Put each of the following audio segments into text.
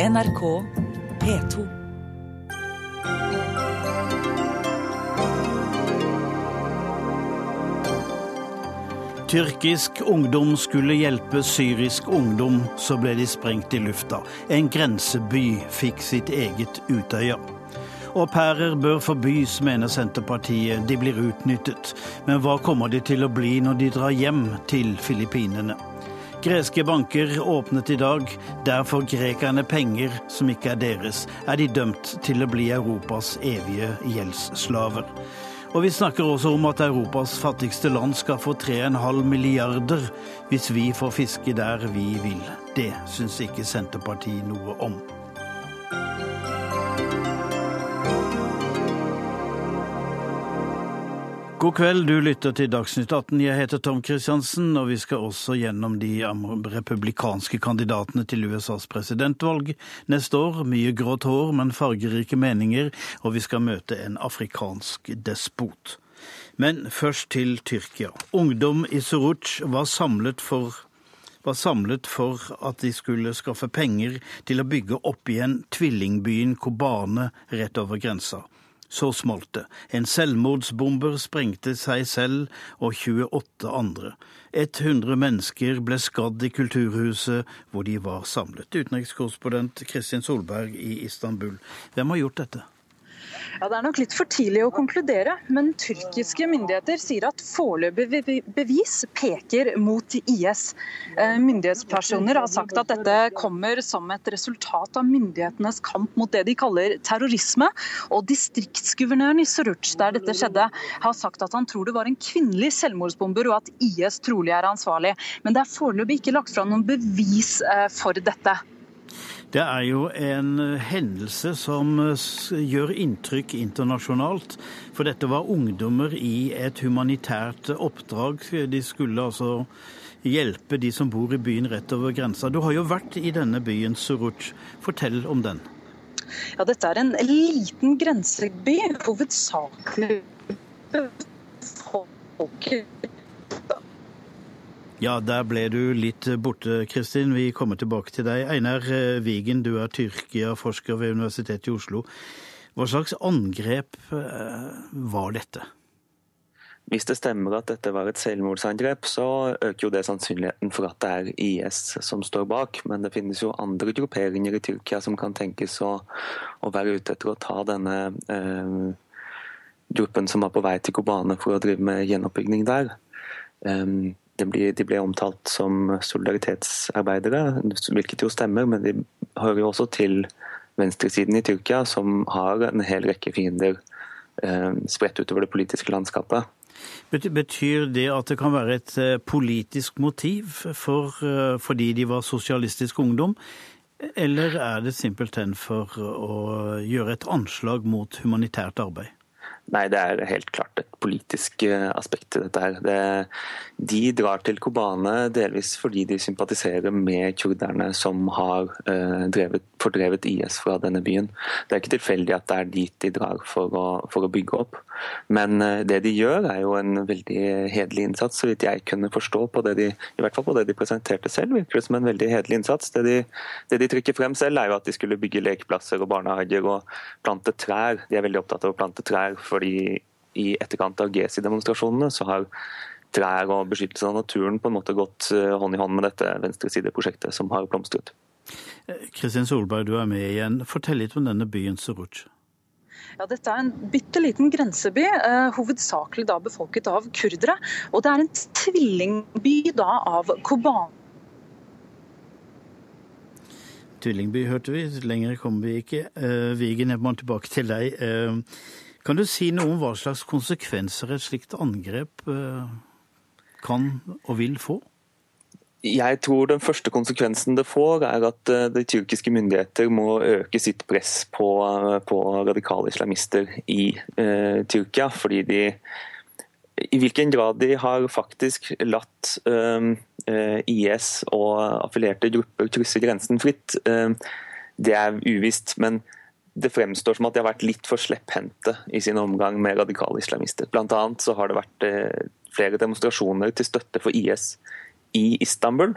NRK P2. Tyrkisk ungdom skulle hjelpe syrisk ungdom, så ble de sprengt i lufta. En grenseby fikk sitt eget Utøya. Au pairer bør forbys, mener Senterpartiet. De blir utnyttet. Men hva kommer de til å bli når de drar hjem til Filippinene? Greske banker åpnet i dag. Der får grekerne penger som ikke er deres. Er de dømt til å bli Europas evige gjeldsslaver? Og vi snakker også om at Europas fattigste land skal få 3,5 milliarder hvis vi får fiske der vi vil. Det syns ikke Senterpartiet noe om. God kveld, du lytter til Dagsnytt 18. Jeg heter Tom Kristiansen, og vi skal også gjennom de republikanske kandidatene til USAs presidentvalg neste år. Mye grått hår, men fargerike meninger, og vi skal møte en afrikansk despot. Men først til Tyrkia. Ungdom i Suruc var samlet for var samlet for at de skulle skaffe penger til å bygge opp igjen tvillingbyen Kobane rett over grensa. Så smalt det. En selvmordsbomber sprengte seg selv og 28 andre. 100 mennesker ble skadd i kulturhuset hvor de var samlet. Utenrikskorrespondent Kristin Solberg i Istanbul. Hvem har gjort dette? Ja, Det er nok litt for tidlig å konkludere, men tyrkiske myndigheter sier at foreløpig bevis peker mot IS. Eh, myndighetspersoner har sagt at dette kommer som et resultat av myndighetenes kamp mot det de kaller terrorisme. Og distriktsguvernøren i Suruc, der dette skjedde, har sagt at han tror det var en kvinnelig selvmordsbomber, og at IS trolig er ansvarlig. Men det er foreløpig ikke lagt fram noen bevis eh, for dette. Det er jo en hendelse som gjør inntrykk internasjonalt. For dette var ungdommer i et humanitært oppdrag. De skulle altså hjelpe de som bor i byen rett over grensa. Du har jo vært i denne byen, Suruc. Fortell om den. Ja, dette er en liten grenseby. Hovedsakelig befolket ja, der ble du litt borte, Kristin. Vi kommer tilbake til deg. Einar Wigen, du er Tyrkia-forsker ved Universitetet i Oslo. Hva slags angrep var dette? Hvis det stemmer at dette var et selvmordsangrep, så øker jo det sannsynligheten for at det er IS som står bak. Men det finnes jo andre grupperinger i Tyrkia som kan tenkes å, å være ute etter å ta denne eh, gruppen som var på vei til Kobane for å drive med gjenoppbygging der. Um, de ble, omtalt som solidaritetsarbeidere, hvilket jo stemmer, men de hører jo også til venstresiden i Tyrkia, som har en hel rekke fiender eh, spredt utover det politiske landskapet. Betyr det at det kan være et eh, politisk motiv for, eh, fordi de var sosialistisk ungdom, eller er det simpelthen for å gjøre et anslag mot humanitært arbeid? Nei, det er helt klart et politisk eh, aspekt til dette. her. Det, de drar til Kobane delvis fordi de sympatiserer med kurderne som har eh, drevet, fordrevet IS fra denne byen. Det er ikke tilfeldig at det er dit de drar for å, for å bygge opp. Men eh, det de gjør er jo en veldig hederlig innsats, så vidt jeg kunne forstå på det de i hvert fall på det de presenterte selv, virker det som en veldig hederlig innsats. Det de, det de trykker frem selv er jo at de skulle bygge lekeplasser og barnehager og plante trær. De er veldig opptatt av å plante trær fordi i etterkant av GESI-demonstrasjonene så har trær og beskyttelse av naturen på en måte gått eh, hånd i hånd med dette venstresideprosjektet som har blomstret. Eh, Kristin Solberg, du er med igjen. Fortell litt om denne byen Suruc. Ja, dette er en bitte liten grenseby, eh, hovedsakelig da befolket av kurdere. Og det er en tvillingby da av Koban. Tvillingby hørte vi, lenger kommer vi ikke. Eh, Vigen, jeg må tilbake til deg. Eh, kan du si noe om hva slags konsekvenser et slikt angrep eh, kan og vil få? Jeg tror den første konsekvensen det får, er at eh, de tyrkiske myndigheter må øke sitt press på, på radikale islamister i eh, Tyrkia. Fordi de I hvilken grad de har faktisk latt eh, IS og affilierte grupper krysse grensen fritt, eh, det er uvisst. Men det fremstår som at de har vært litt for slepphendte i sin omgang med radikale islamister. Blant annet så har det vært eh, flere demonstrasjoner til støtte for IS i Istanbul,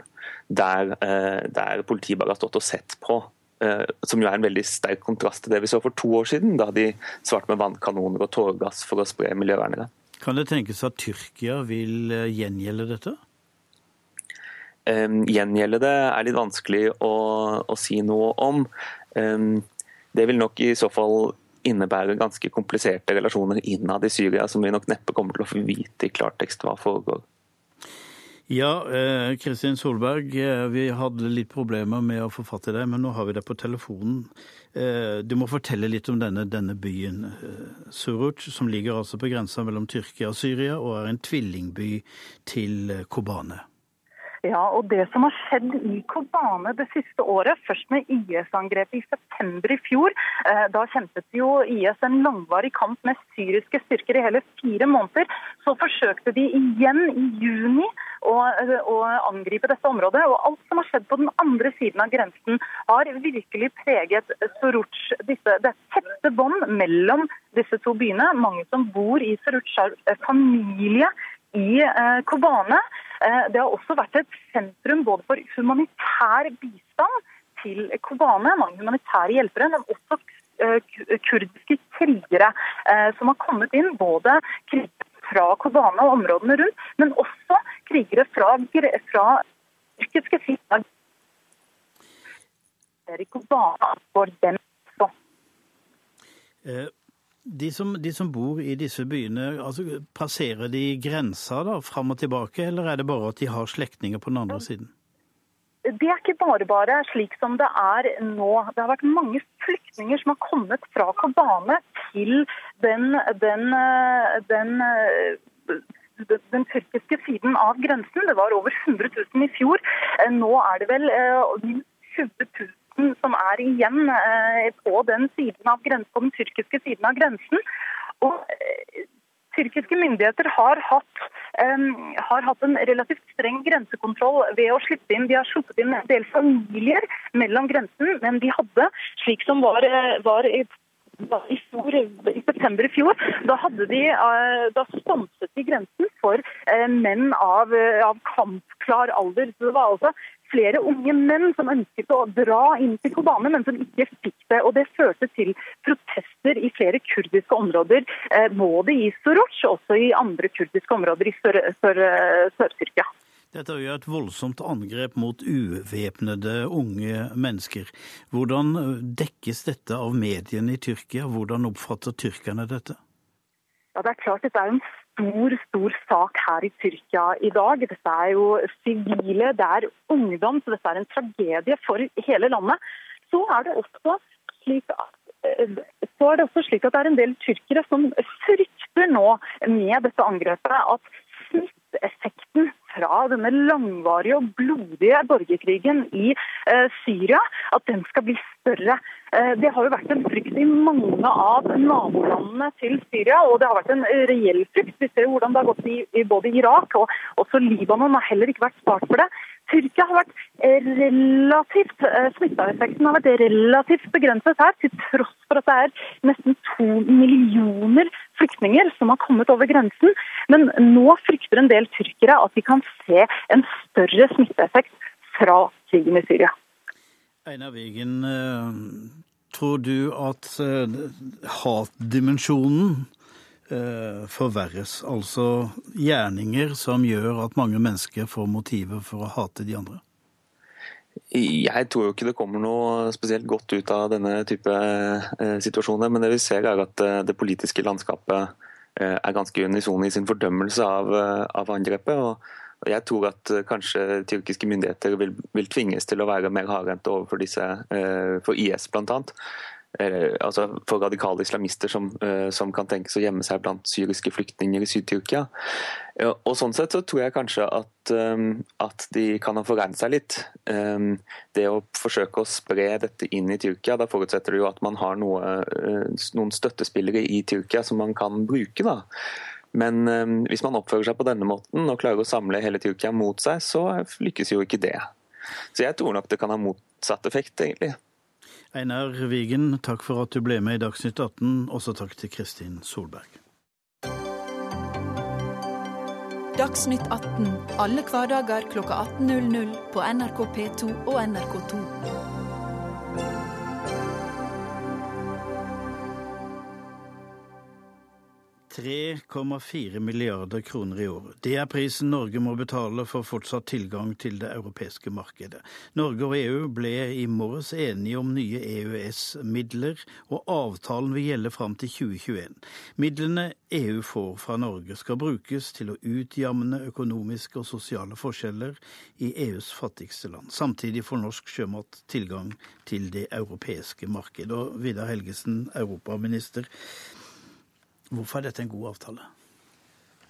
der, eh, der politiet bare har stått og sett på som jo er en veldig sterk kontrast til det vi så for to år siden, da de svarte med vannkanoner og tåregass for å spre miljøvernere. Kan det tenkes at Tyrkia vil gjengjelde dette? Gjengjelde det er litt vanskelig å, å si noe om. Um, det vil nok i så fall innebærer ganske kompliserte relasjoner innad i Syria, som vi nok neppe kommer til å få vite i klartekst hva foregår. Ja, eh, Kristin Solberg, eh, vi hadde litt problemer med å få fatt i deg, men nå har vi deg på telefonen. Eh, du må fortelle litt om denne, denne byen, Suruc, som ligger altså på grensa mellom Tyrkia og Syria, og er en tvillingby til Kobane. Ja, og det som har skjedd i Kobane det siste året, først med IS-angrepet i september i fjor, eh, da kjempet jo IS en langvarig kamp med syriske styrker i hele fire måneder. Så forsøkte de igjen i juni å, eh, å angripe dette området. Og alt som har skjedd på den andre siden av grensen, har virkelig preget Soruch. Disse, det tette bånd mellom disse to byene. Mange som bor i Soruch, har familie i eh, Kobane. Eh, det har også vært et sentrum både for humanitær bistand til Kobane, mange humanitære hjelpere, men også eh, kurdiske krigere som har kommet inn. Både krigere fra Kobane og områdene rundt, men også krigere fra, fra tyrkiske sider. Kobane for dem også. De som, de som, bor i disse byene, altså, passerer de grensa da, fram og tilbake, eller er det bare at de har slektninger på den andre siden? Det er ikke bare bare slik som det er nå. Det har vært mange flyktninger som har kommet fra Kobane til den, den, den, den tyrkiske siden av grensen. Det var over 100 000 i fjor. Nå er det vel minst 20 000 flåten som er igjen eh, på den, siden av grensen, på den tyrkiske siden av grensen. Og eh, tyrkiske myndigheter har hatt, um, har hatt, en relativt streng grensekontroll ved å slippe inn. De har sluppet inn en del familier mellom grensen, men de hadde, slik som var, eh, var i fjor, i september i fjor, da, de, da stanset de grensen for menn av, av kampklar alder. Så det var altså flere unge menn som ønsket å dra inn til Kobane, men som ikke fikk det. og Det førte til protester i flere kurdiske områder, eh, både i Soros og også i andre kurdiske områder i Sør-Tyrkia. Sør dette er jo et voldsomt angrep mot uvæpnede unge mennesker. Hvordan dekkes dette av mediene i Tyrkia? Hvordan oppfatter tyrkerne dette? Ja, det er klart Dette er en stor stor sak her i Tyrkia i dag. Dette er jo sivile, det er ungdom, så dette er en tragedie for hele landet. Så er det også slik at eh, så er det også slik at det er en del tyrkere som frykter nå med dette angrepet at smitteeffekten fra denne langvarige og blodige borgerkrigen i eh, Syria, at den skal bli større. Eh, det har jo vært en frykt i mange av nabolandene til Syria, og det har vært en reell frykt. Vi ser hvordan det har gått i, både Irak og også Libanon har heller ikke vært spart for det. Tyrkia har vært relativt eh, Smitteeffekten har vært relativt begrenset her, til tross for at det er nesten to millioner flyktninger som har kommet over grensen. Men nå frykter en del tyrkere at de kan se en større smitteeffekt fra krigen i Syria. Einar Wigen, eh, tror du at eh, hatdimensjonen Eh, forverres. Altså gjerninger som gjør at mange mennesker får motiver for å hate de andre. Jeg tror jo ikke det kommer noe spesielt godt ut av denne type eh, situasjoner. Men det vi ser er at eh, det politiske landskapet er ganske unison i sin fordømmelse av, av angrepet. Og jeg tror at kanskje tyrkiske myndigheter vil, vil, tvinges til å være mer hardhendte overfor disse, for IS bl.a. Eh, altså for radikale islamister som, eh, som, kan tenkes å gjemme seg blant syriske flyktninger i Syd-Tyrkia. Og Sånn sett så tror jeg kanskje at, eh, at de kan ha forregnet seg litt. Det å forsøke å spre dette inn i Tyrkia, da forutsetter det jo at man har noe, noen støttespillere i Tyrkia som man kan bruke. da. Men hvis man oppfører seg på denne måten og klarer å samle hele Tyrkia mot seg, så lykkes jo ikke det. Så jeg tror nok det kan ha motsatt effekt, egentlig. Einar Wigen, takk for at du ble med i Dagsnytt 18. Også takk til Kristin Solberg. Dagsnytt 18 alle hverdager klokka 18.00 på NRK P2 og NRK2. 3,4 milliarder kroner i året. Det er prisen Norge må betale for fortsatt tilgang til det europeiske markedet. Norge og EU ble i morges enige om nye EØS-midler, og avtalen vil gjelde fram til 2021. Midlene EU får fra Norge skal brukes til å utjamne økonomiske og sosiale forskjeller i EUs fattigste land. Samtidig får norsk sjømat tilgang til det europeiske markedet. Og Vidar Helgesen, europaminister. Hvorfor er dette en god avtale?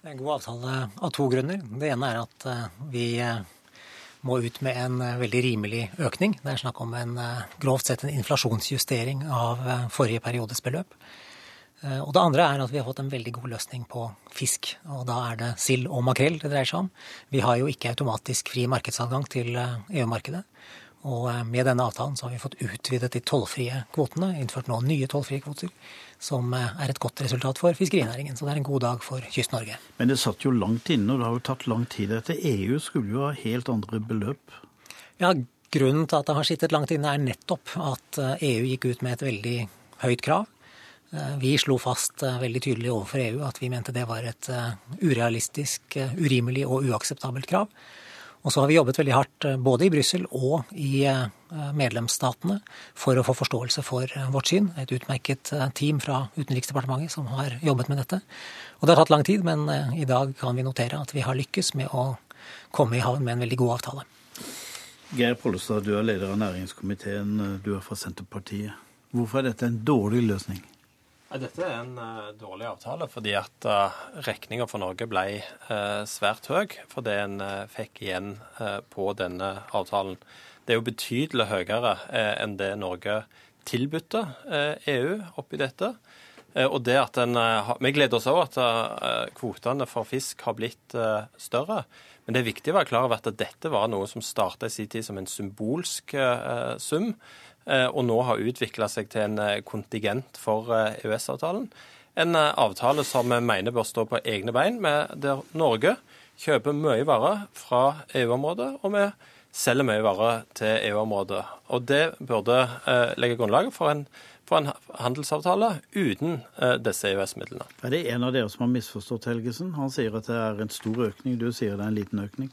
Det er en god avtale av to grunner. Det ene er at eh, vi eh, må ut med en eh, veldig rimelig økning. Det er snakk om en grovt sett en inflasjonsjustering av forrige periodes beløp. Og det andre er at vi har fått en veldig god løsning på fisk. Og da er det sild og makrell det dreier seg om. Vi har jo ikke automatisk fri markedsadgang til EU-markedet. Og med denne avtalen så har vi fått utvidet de tollfrie kvotene, innført nå nye tollfrie kvoter som eh, er et godt resultat for fiskerinæringen. Så det er en god dag for Kyst-Norge. Men det satt jo langt inne, og det har jo tatt lang tid. Dette EU skulle jo ha helt andre beløp? Ja, grunnen til at det har sittet langt inne, er nettopp at EU eh, e gikk ut med et veldig høyt krav. Eh, vi slo fast veldig tydelig overfor EU at vi mente det var et urealistisk, urimelig og uakseptabelt krav. Og så har vi jobbet veldig hardt eh, både i Brussel og i eh, medlemsstatene for å få forståelse for eh, vårt syn. Et utmerket team fra Utenriksdepartementet som har jobbet med dette. Og det har tatt lang tid, men i dag kan vi notere at vi har lykkes med å komme i havn med en veldig god avtale. Geir Pollestad, du er leder av næringskomiteen, du er fra Senterpartiet. Hvorfor er dette en dårlig løsning? Dette er en uh, dårlig avtale fordi at uh, regninga for Norge ble uh, svært høy for det en fikk igjen på denne avtalen. Det er jo betydelig høyere enn det Norge tilbudte EU oppi dette. og det at en, Vi gleder oss òg at kvotene for fisk har blitt større. Men det er viktig å være klar over at dette var noe som starta i sin tid som en symbolsk sum. Eh, og nå har utvikla seg til en eh, kontingent for EØS-avtalen. Eh, e en avtale som vi mener bør stå på egne bein, der Norge kjøper mye varer fra EU-området, og vi selger mye varer til EU-området. Og det burde legge grunnlaget for en, for en handelsavtale uten disse EØS-midlene. Er det en av dere som har misforstått Helgesen? Han sier at det er en stor økning, du sier det er en liten økning?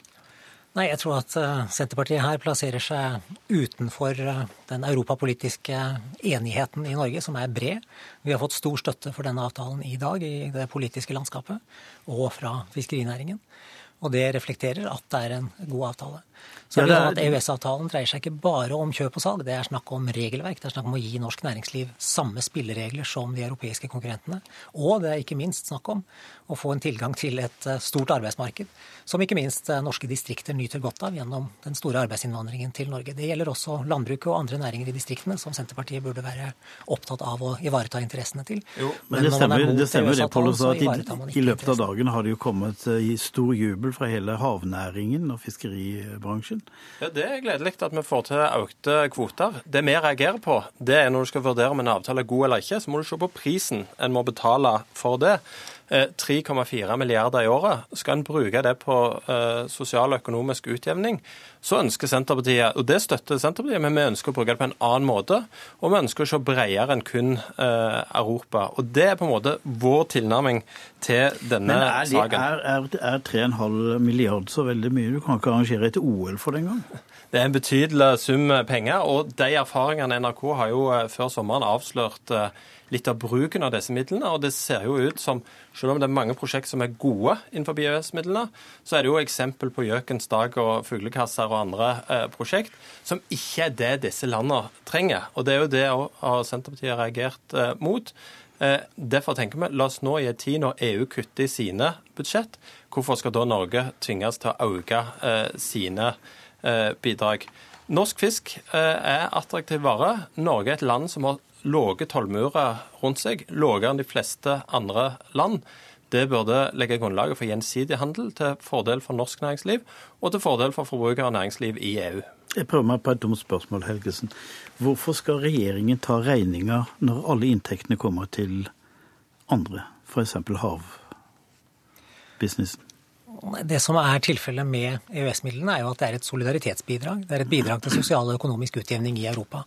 Nei, jeg tror at eh, Senterpartiet her plasserer seg utenfor eh, den europapolitiske enigheten i Norge, som er bred. Vi har fått stor støtte for denne avtalen i dag i det politiske landskapet, og fra fiskerinæringen. Og det reflekterer at det er en god avtale. Så ja, er... at EØS-avtalen dreier seg ikke bare om kjøp og salg, det er snakk om regelverk. Det er snakk om å gi norsk næringsliv samme spilleregler som de europeiske konkurrentene. Og det er ikke minst snakk om å få en tilgang til et eh, stort arbeidsmarked, som ikke minst eh, norske distrikter nyter godt av gjennom den store arbeidsinnvandringen til Norge. Det gjelder også landbruket og andre næringer i distriktene, som Senterpartiet burde være opptatt av å ivareta interessene til. Jo, men, men det stemmer, det, stemmer det, Pål, at i, i løpet av dagen har det jo kommet eh, i stor jubel fra hele havnæringen og fiskeribransjen. Ja, Det er gledelig at vi får til økte kvoter. Det vi reagerer på, det er når du skal vurdere om en avtale er god eller ikke, så må du se på prisen en må betale for det. 3,4 eh, milliarder i året. Skal en bruke det på uh, sosial og økonomisk utjevning, så ønsker Senterpartiet, og det støtter Senterpartiet, men vi ønsker å bruke det på en annen måte. Og vi ønsker å se bredere enn kun eh, Europa. Og det er på en måte vår tilnærming til denne men er saken. Er, er, er 3,5 milliard så veldig mye? Du kan ikke arrangere et OL for det engang? Det er en betydelig sum penger, og de erfaringene NRK har jo før sommeren avslørt litt av bruken av disse midlene. Og det ser jo ut som, selv om det er mange prosjekt som er gode innenfor EØS-midlene, så er det jo eksempel på Gjøkens dag og fuglekasser og andre eh, prosjekt som ikke er det disse landene trenger. Og det er jo det har Senterpartiet reagert eh, mot. Eh, derfor tenker vi la oss nå i en tid når EU kutter i sine budsjett, hvorfor skal da Norge tvinges til å øke sine bidrag? Norsk fisk er attraktiv vare. Norge er et land som har lave tollmurer rundt seg, lavere enn de fleste andre land. Det burde legge grunnlaget for gjensidig handel til fordel for norsk næringsliv og til fordel for forbrukere og næringsliv i EU. Jeg prøver meg på et dumt spørsmål, Helgesen. Hvorfor skal regjeringen ta regninga når alle inntektene kommer til andre, f.eks. havbusinessen? Det som er tilfellet med EØS-midlene, er jo at det er et solidaritetsbidrag. Det er et bidrag til sosial og økonomisk utjevning i Europa.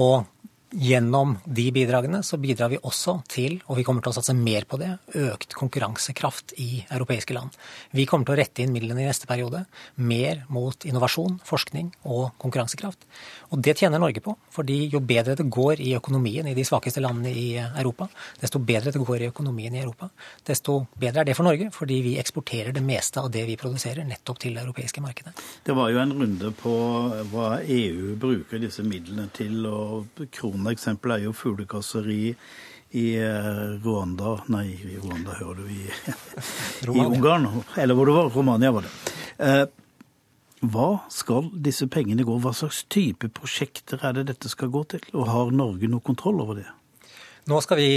Og Gjennom de bidragene så bidrar vi også til, og vi kommer til å satse mer på det, økt konkurransekraft i europeiske land. Vi kommer til å rette inn midlene i neste periode mer mot innovasjon, forskning og konkurransekraft. Og det tjener Norge på, fordi jo bedre det går i økonomien i de svakeste landene i Europa, desto bedre det går i økonomien i Europa, desto bedre er det for Norge, fordi vi eksporterer det meste av det vi produserer, nettopp til det europeiske markedet. Det var jo en runde på hva EU bruker disse midlene til, og kroner annet eksempel er jo fuglekasseri i, i eh, Rwanda Nei, i Rwanda hører du, i, i Ungarn. Eller hvor det var. Romania var det. Eh, hva skal disse pengene gå? Hva slags type prosjekter er det dette skal gå til? Og har Norge noe kontroll over det? Nå skal vi,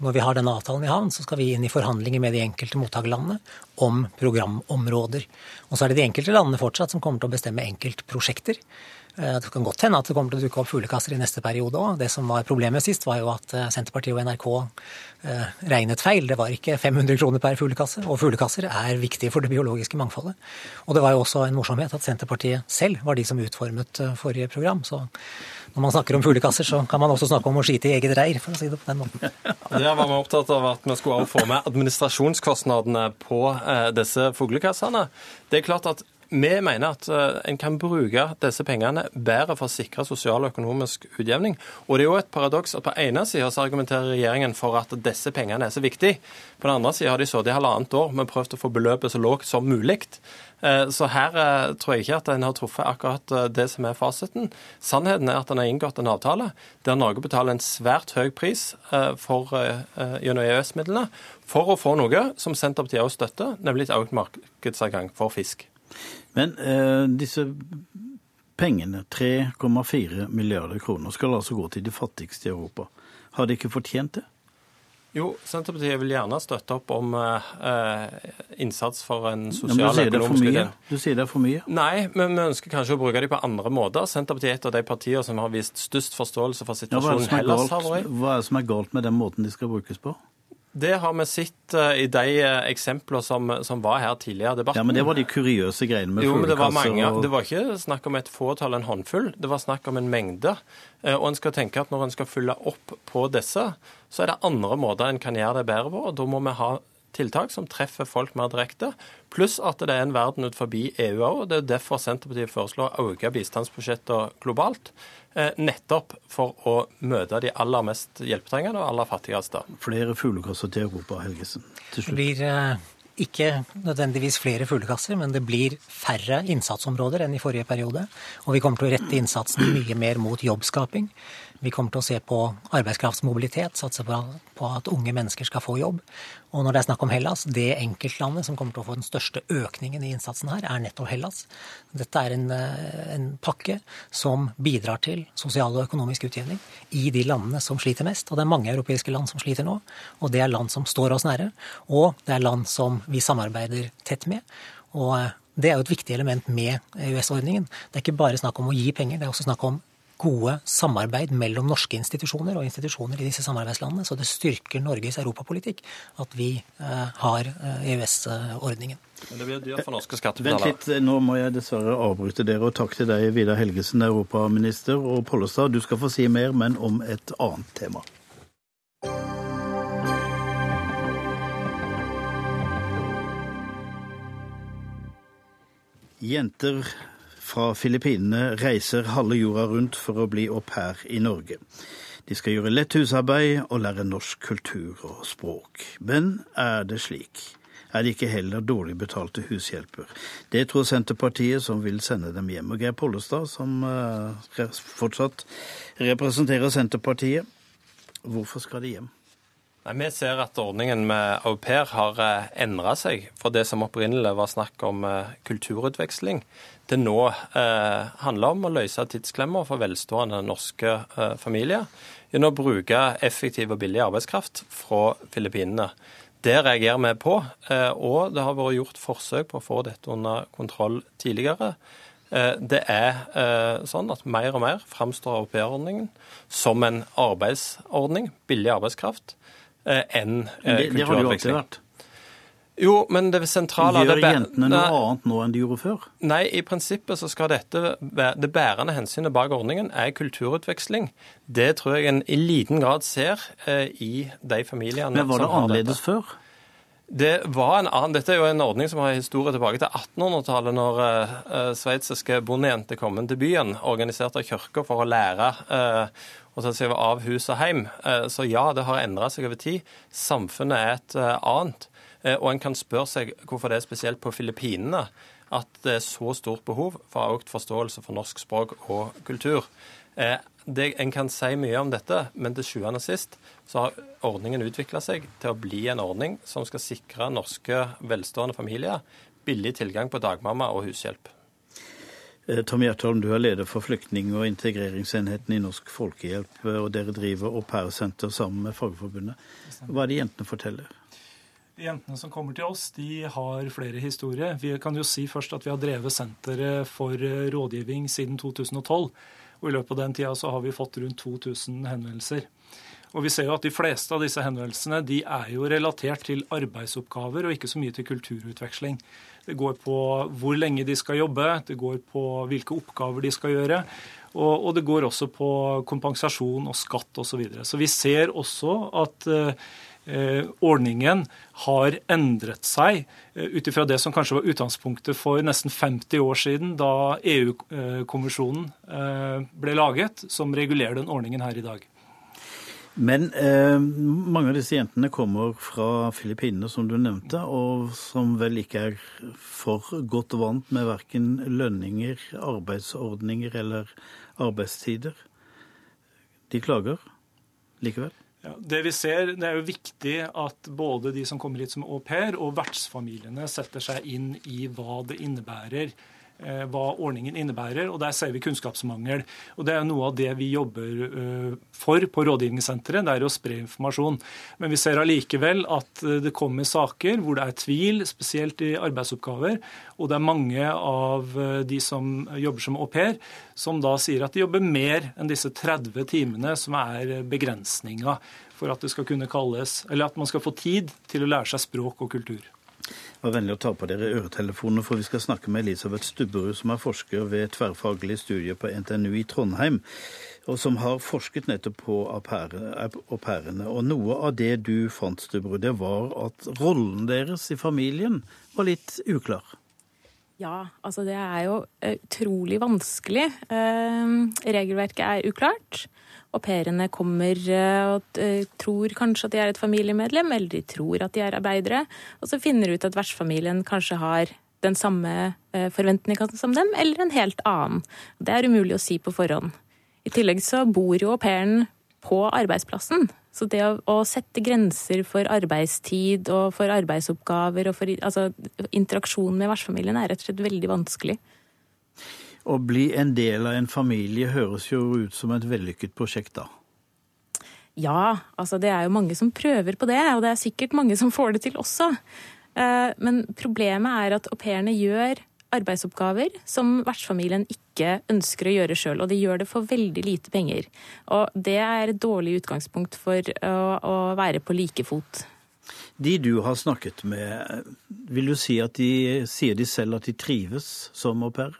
når vi har denne avtalen i havn, så skal vi inn i forhandlinger med de enkelte mottakerlandene om programområder. Og så er det de enkelte landene fortsatt som kommer til å bestemme enkeltprosjekter. Eh, det kan godt hende at det kommer til å dukke opp fuglekasser i neste periode òg. Det som var problemet sist, var jo at eh, Senterpartiet og NRK eh, regnet feil. Det var ikke 500 kroner per fuglekasse, og fuglekasser er viktige for det biologiske mangfoldet. Og det var jo også en morsomhet at Senterpartiet selv var de som utformet forrige program. Så når man snakker om fuglekasser, så kan man også snakke om å skite i eget reir, for å si det på den måten. Der var vi opptatt av at vi skulle få med administrasjonskostnadene på disse fuglekassene. Det er klart at vi mener at uh, en kan bruke disse pengene bedre for å sikre sosial og økonomisk utjevning. Og det er jo et paradoks at på ene sida argumenterer regjeringen for at disse pengene er så viktige. På den andre sida har de sittet i halvannet år men prøvd å få beløpet så lågt som mulig. Uh, så her uh, tror jeg ikke at en har truffet akkurat det som er fasiten. Sannheten er at en har inngått en avtale der Norge betaler en svært høy pris for, gjennom EØS-midlene for å få noe som Senterpartiet også støtter, nemlig et økt markedsadgang for fisk. Men eh, disse pengene, 3,4 milliarder kroner, skal altså gå til de fattigste i Europa. Har de ikke fortjent det? Jo, Senterpartiet vil gjerne støtte opp om eh, innsats for en sosial økonomisk utjevning. Du sier det er for mye? Nei, men vi ønsker kanskje å bruke dem på andre måter. Senterpartiet er et av de partiene som har vist størst forståelse for situasjonen ja, Hellas har vært i. Hva er det som er galt med den måten de skal brukes på? Det har vi sett uh, i de uh, eksemplene som, som, var her tidligere i debatten. Ja, Men det var de kuriøse greiene med jo, men det var mange. Og... Det var ikke snakk om et fåtall, en håndfull. Det var snakk om en mengde. Uh, og en skal tenke at når en skal fylle opp på disse, så er det andre måter en kan gjøre det bedre på. og Da må vi ha tiltak som treffer folk mer direkte, pluss at det er en verden ut forbi EU òg. Det er derfor Senterpartiet foreslår å øke bistandsbudsjettene globalt. Eh, nettopp for å møte de aller mest hjelpetrengende og aller fattigste. Flere fuglekasser til Europa, Helgesen. Til slutt. Blir eh, ikke nødvendigvis flere fuglekasser, men det blir færre innsatsområder enn i forrige periode. Og vi kommer til å rette innsatsen mye mer mot jobbskaping. Vi kommer til å se på arbeidskraftsmobilitet, satse på, at unge mennesker skal få jobb. Og når det er snakk om Hellas, det enkeltlandet som kommer til å få den største økningen i innsatsen her, er nettopp Hellas. Dette er en, eh, en pakke som bidrar til sosial og økonomisk utjevning i de landene som sliter mest. Og det er mange europeiske land som sliter nå, og det er land som står oss nære. Og det er land som vi samarbeider tett med. Og eh, det er jo et viktig element med EØS-ordningen. Det er ikke bare snakk om å gi penger, det er også snakk om gode samarbeid mellom norske institusjoner og institusjoner i disse samarbeidslandene. Så det styrker Norges europapolitikk at vi uh, har EØS-ordningen. Men det blir dyrt for norske skattebetalere. Vent litt, nå må jeg dessverre avbryte dere. Og takk til deg, Vidar Helgesen, europaminister, og Pollestad. Du skal få si mer, men om et annet tema. Jenter fra Filippinene reiser halve jorda rundt for å bli au pair i Norge. De skal gjøre lett husarbeid og lære norsk kultur og språk. Men er det slik? Er de ikke heller dårlig betalte hushjelper? Det tror Senterpartiet, som vil sende dem hjem. Og Geir Pollestad, som uh, fortsatt representerer Senterpartiet, hvorfor skal de hjem? Nei, Vi ser at ordningen med au pair har eh, endra seg fra det som opprinnelig var snakk om eh, kulturutveksling, til nå eh, handler om å løse tidsklemmer for velstående norske eh, familier gjennom å bruke effektiv og billig arbeidskraft fra Filippinene. Det reagerer vi på, eh, og det har vært gjort forsøk på å få dette under kontroll tidligere. Eh, det er sånn at mer og mer framstår aupairordningen som en arbeidsordning, billig arbeidskraft, enn det, det har det jo alltid vært. Jo, men det sentrale Gjør det, jentene noe annet nå enn de gjorde før? Nei, i prinsippet så skal dette Det bærende hensynet bak ordningen er kulturutveksling. Det tror jeg en i liten grad ser eh, i de familiene som har dette. Men var det annerledes før? Det var en annen, Dette er jo en ordning som har historie tilbake til 1800-tallet, når uh, sveitsiske bondejenter kom inn til byen, organiserte kirka for å lære uh, å ta seg av hus og hjem. Uh, så ja, det har endra seg over tid. Samfunnet er et uh, annet. Eh, og en kan spørre seg hvorfor det er spesielt på Filippinene at det er så stort behov for økt forståelse for norsk språk og kultur. Eh, det, en kan si mye om dette, men til sjuende og sist så har ordningen utvikla seg til å bli en ordning som skal sikre norske velstående familier billig tilgang på dagmamma og hushjelp. Eh, Tom Gjertholm, du er leder for flyktning- og integreringsenheten i Norsk Folkehjelp, og dere driver Au pair-senter sammen med Fagforbundet. Hva er det jentene forteller? De jentene som kommer til oss, de har flere historier. Vi kan jo si først at vi har drevet senteret for eh, rådgivning siden 2012. Og I løpet av den tida så har vi fått rundt 2000 henvendelser. Og vi ser jo at De fleste av disse henvendelsene de er jo relatert til arbeidsoppgaver og ikke så mye til kulturutveksling. Det går på hvor lenge de skal jobbe, det går på hvilke oppgaver de skal gjøre. Og, og det går også på kompensasjon og skatt osv. Så, videre. så vi ser også at uh, Eh, ordningen har endret seg eh, ut ifra det som kanskje var utgangspunktet for nesten 50 år siden, da EU-kommisjonen eh, ble laget, som regulerer den ordningen her i dag. Men eh, mange av disse jentene kommer fra Filippinene, som du nevnte, og som vel ikke er for godt vant med verken lønninger, arbeidsordninger eller arbeidstider. De klager likevel? Ja, det vi ser, det er jo viktig at både de som kommer hit som au pair, og vertsfamiliene setter seg inn i hva det innebærer hva ordningen innebærer. og Der ser vi kunnskapsmangel. og Det er noe av det vi jobber eh, for på rådgivningssenteret, det er å spre informasjon. Men vi ser allikevel at eh, det kommer saker hvor det er tvil, spesielt i arbeidsoppgaver. Og det er mange av de som jobber som au pair, som da sier at de jobber mer enn disse 30 timene som er begrensninga for at det skal kunne kalles, eller at man skal få tid til å lære seg språk og kultur. Vær vennlig å ta på dere øretelefonene, for vi skal snakke med Elisabeth Stubberud, som er forsker ved tverrfaglig studie på NTNU i Trondheim, og som har forsket nettopp på au pairene. Og noe av det du fant, Stubberud, det var at rollen deres i familien var litt uklar. Ja, altså det er jo utrolig vanskelig. Eh, regelverket er uklart. Au pairene kommer eh, og eh, tror kanskje at de er et familiemedlem, eller de tror at de er arbeidere, og så finner ut at vertsfamilien kanskje har den samme eh, som dem, eller en helt annen. Det er umulig å si på forhånd. I tillegg så bor jo au pairen på arbeidsplassen. Så det å, å, sette grenser for arbeidstid og for arbeidsoppgaver og for altså, interaksjon med vertsfamilien er rett og slett veldig vanskelig. Å bli en del av en familie høres jo ut som et vellykket prosjekt, da. Ja, altså det er jo mange som prøver på det, og det er sikkert mange som får det til også. Eh, men problemet er at au pairene gjør arbeidsoppgaver som vertsfamilien ikke ønsker å gjøre sjøl, og de gjør det for veldig lite penger. Og det er et dårlig utgangspunkt for å, å være på like fot. De du har snakket med, vil du si at de sier de selv at de trives som au pair?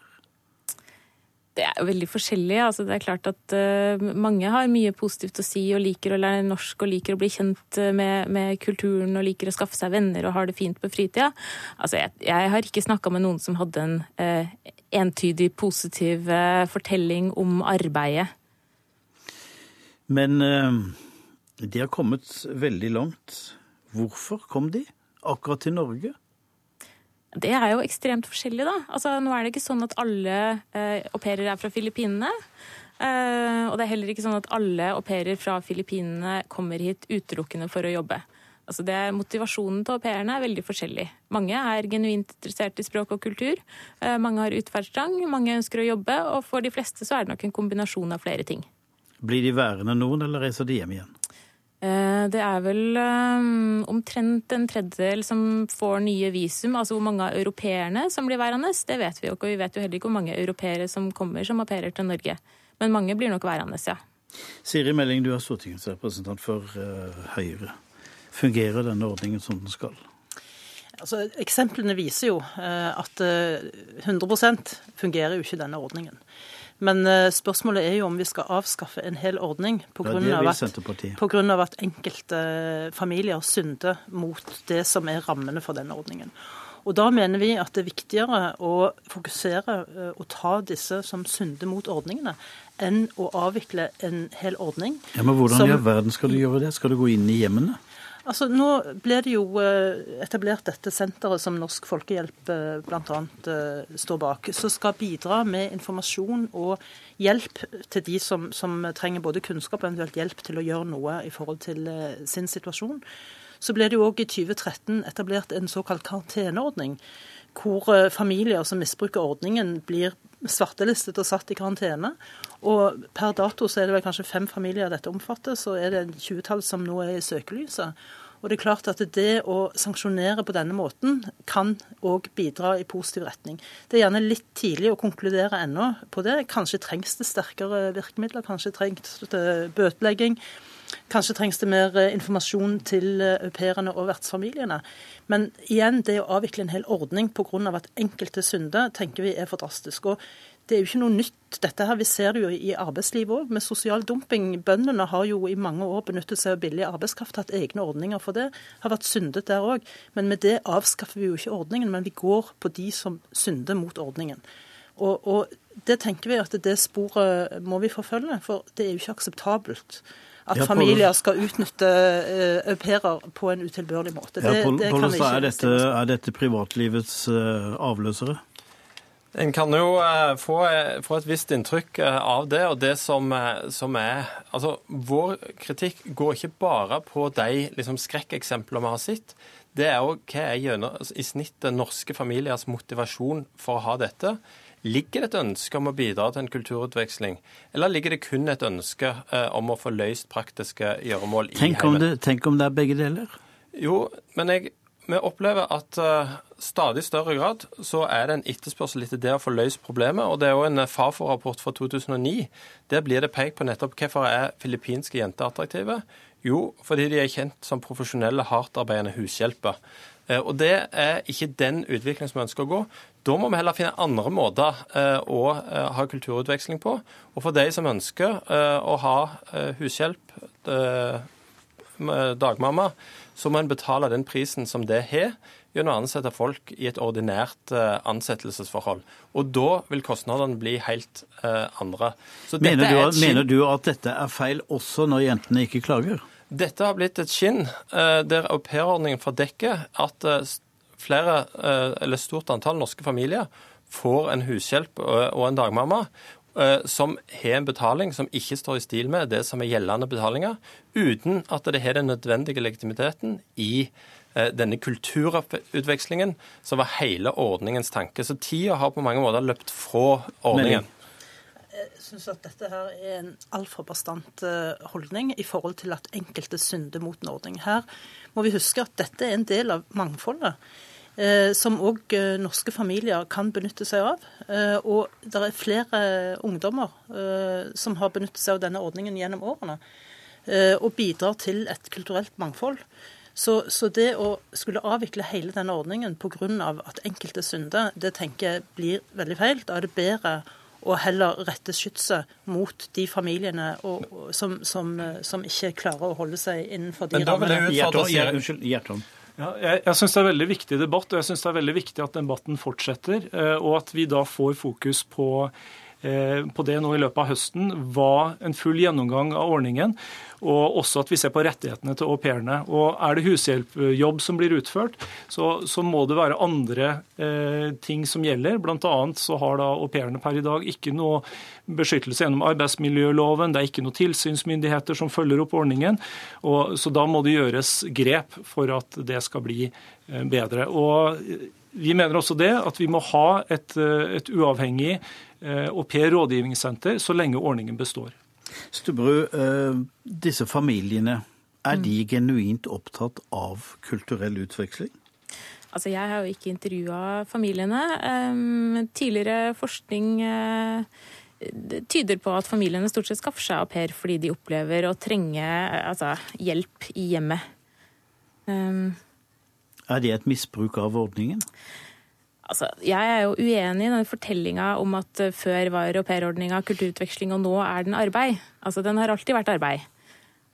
Det er jo veldig forskjellig. Altså, det er klart at uh, mange har mye positivt å si og liker å lære norsk og liker å bli kjent eh, med, med kulturen og liker å skaffe seg venner og har det fint på fritida. Altså, jeg, jeg har ikke snakka med noen som hadde en uh, entydig positiv uh, fortelling om arbeidet. Men de har kommet veldig langt. Hvorfor kom de akkurat til Norge? Det er jo ekstremt forskjellig, da. Altså, nå er det ikke sånn at alle eh, au pairer er fra Filippinene. Eh, og det er heller ikke sånn at alle au pairer fra Filippinene kommer hit utelukkende for å jobbe. Altså det, motivasjonen til au pairene er veldig forskjellig. Mange er genuint interessert i språk og kultur. Eh, mange har utferdstrang, mange ønsker å jobbe, og for de fleste så er det nok en kombinasjon av flere ting. Blir de værende noen, eller reiser de hjem igjen? Eh, det er vel um, omtrent en tredjedel som får nye visum. Altså hvor mange av europeerne som blir værende, det vet vi jo ikke. Og vi vet jo heller ikke hvor mange europeere som kommer som au pairer til Norge. Men mange blir nok værende, ja. Siri Melling, du er stortingsrepresentant for uh, Høyre. Fungerer denne ordningen som den skal? Altså, eksemplene viser jo at 100% fungerer jo ikke denne ordningen. Men spørsmålet er jo om vi skal avskaffe en hel ordning pga. At, på grunn av at enkelte familier synder mot det som er rammene for denne ordningen. Og Da mener vi at det er viktigere å fokusere eh, og ta disse som synder mot ordningene, enn å avvikle en hel ordning. Ja, Men hvordan i all verden skal du gjøre det? Skal du gå inn i hjemmene? Altså, Nå ble det jo eh, etablert dette senteret som Norsk Folkehjelp eh, bl.a. står bak, som skal bidra med informasjon og hjelp til de som, som trenger både kunnskap og eventuelt hjelp til å gjøre noe i forhold til sin situasjon. Så ble det jo òg i 2013 etablert en såkalt karanteneordning, hvor eh, familier som misbruker ordningen, blir svartelistet og satt i karantene. Og per dato så er det vel kanskje fem familier dette omfatter, så er det en tjuetall som nå er i søkelyset. Og det er klart at det å sanksjonere på denne måten kan òg bidra i positiv retning. Det er gjerne litt tidlig å konkludere ennå på det. Kanskje trengs det sterkere virkemidler, kanskje trengs det bøtelegging. Kanskje trengs det mer eh, informasjon til eh, au pairene og vertsfamiliene. Men igjen, det å avvikle en hel ordning pga. at enkelte synder, tenker vi er for drastisk. Og det er jo ikke noe nytt, dette her. Vi ser det jo i arbeidslivet òg, med sosial dumping. Bøndene har jo i mange år benyttet seg av billig arbeidskraft, hatt egne ordninger for det. Har vært syndet der òg. Men med det avskaffer vi jo ikke ordningen, men vi går på de som synder mot ordningen. Og, og det tenker vi at det sporet må vi forfølge, for det er jo ikke akseptabelt at ja, familier skal utnytte uh, au pairer på en utilbørlig måte. Det, ja, Paul, det kan vi ikke er dette, er dette privatlivets uh, avløsere? En kan jo uh, få, få, et visst inntrykk av det. og det som, som, er, altså Vår kritikk går ikke bare på de liksom, skrekkeksemplene vi har sett. Det er jo hva er gjennom, altså, i snitt norske familiers motivasjon for å ha dette. Ligger det et ønske om å bidra til en kulturutveksling, eller ligger det kun et ønske eh, om å få løst praktiske gjøremål i tenk heimen? Det, tenk om det er begge deler? Jo, men jeg, vi opplever at uh, stadig større grad så er det en etterspørsel etter det å få løst problemet. og Det er jo en eh, Fafo-rapport fra 2009. Der blir det pekt på nettopp hvorfor er filippinske jenter attraktive. Jo, fordi de er kjent som profesjonelle, hardtarbeidende hushjelper. Og Det er ikke den utviklingen som vi ønsker å gå. Da må vi heller finne andre måter eh, å eh, ha kulturutveksling på. Og for de som ønsker å ha hushjelp, dagmamma, så må en betale den prisen som det har gjennom å ansette folk i et ordinært ansettelsesforhold. Og da vil kostnadene bli helt andre. Mener du, mener du at dette er feil også når jentene ikke klager? Dette har blitt et skinn eh, der aupairordningen fordekker at eh, flere, eh, eller stort antall norske familier får en hushjelp og en dagmamma som har en betaling som ikke står i stil med det som er gjeldende betalinger, uten at det har den nødvendige legitimiteten i denne kulturutvekslingen, som var hele ordningens tanke. Så tida har på mange måter løpt fra ordningen jeg syns at dette her er en altfor bastant eh, holdning i forhold til at enkelte synder mot en ordning. Her må vi huske at dette er en del av mangfoldet. Eh, som òg eh, norske familier kan benytte seg av. Og det er flere ungdommer som har benyttet seg av denne ordningen gjennom årene. Og bidrar til et kulturelt mangfold. Så, så, det å skulle avvikle hele denne ordningen pga. at enkelte synder, det tenker jeg blir veldig feil. Da er det bedre og heller rette skytset mot de familiene og, og, som, som, som, ikke klarer å holde seg innenfor de rammene. Unnskyld, Gjertom. Ja, jeg jeg syns det er veldig viktig debatt, og jeg synes det er veldig viktig at debatten fortsetter. Eh, og at vi da får fokus på Eh, på det nå i løpet av høsten, var en full gjennomgang av ordningen. Og også at vi ser på rettighetene til au pairene. Og er det hushjelpjobb som blir utført, så, så må det være andre eh, ting som gjelder. Blant annet så har da au pairene per i dag ikke noe beskyttelse gjennom arbeidsmiljøloven. Det er ikke noen tilsynsmyndigheter som følger opp ordningen. Og, så da må det gjøres grep for at det skal bli eh, bedre. Og vi mener også det at vi må ha et, eh, et uavhengig Eh, og Per rådgivningssenter så lenge ordningen består. Stubberud, eh, disse familiene, er de genuint opptatt av kulturell utveksling? Altså, jeg har jo ikke intervjua familiene. Um, tidligere forskning uh, tyder på at familiene stort sett skaffer seg au pair fordi de opplever å trenge altså, hjelp i hjemmet. Um, Er det et misbruk av ordningen? Altså, jeg er jo uenig i den fortellinga om at eh, før var europeerordninga kulturutveksling, og nå er den arbeid. Altså, Den har alltid vært arbeid.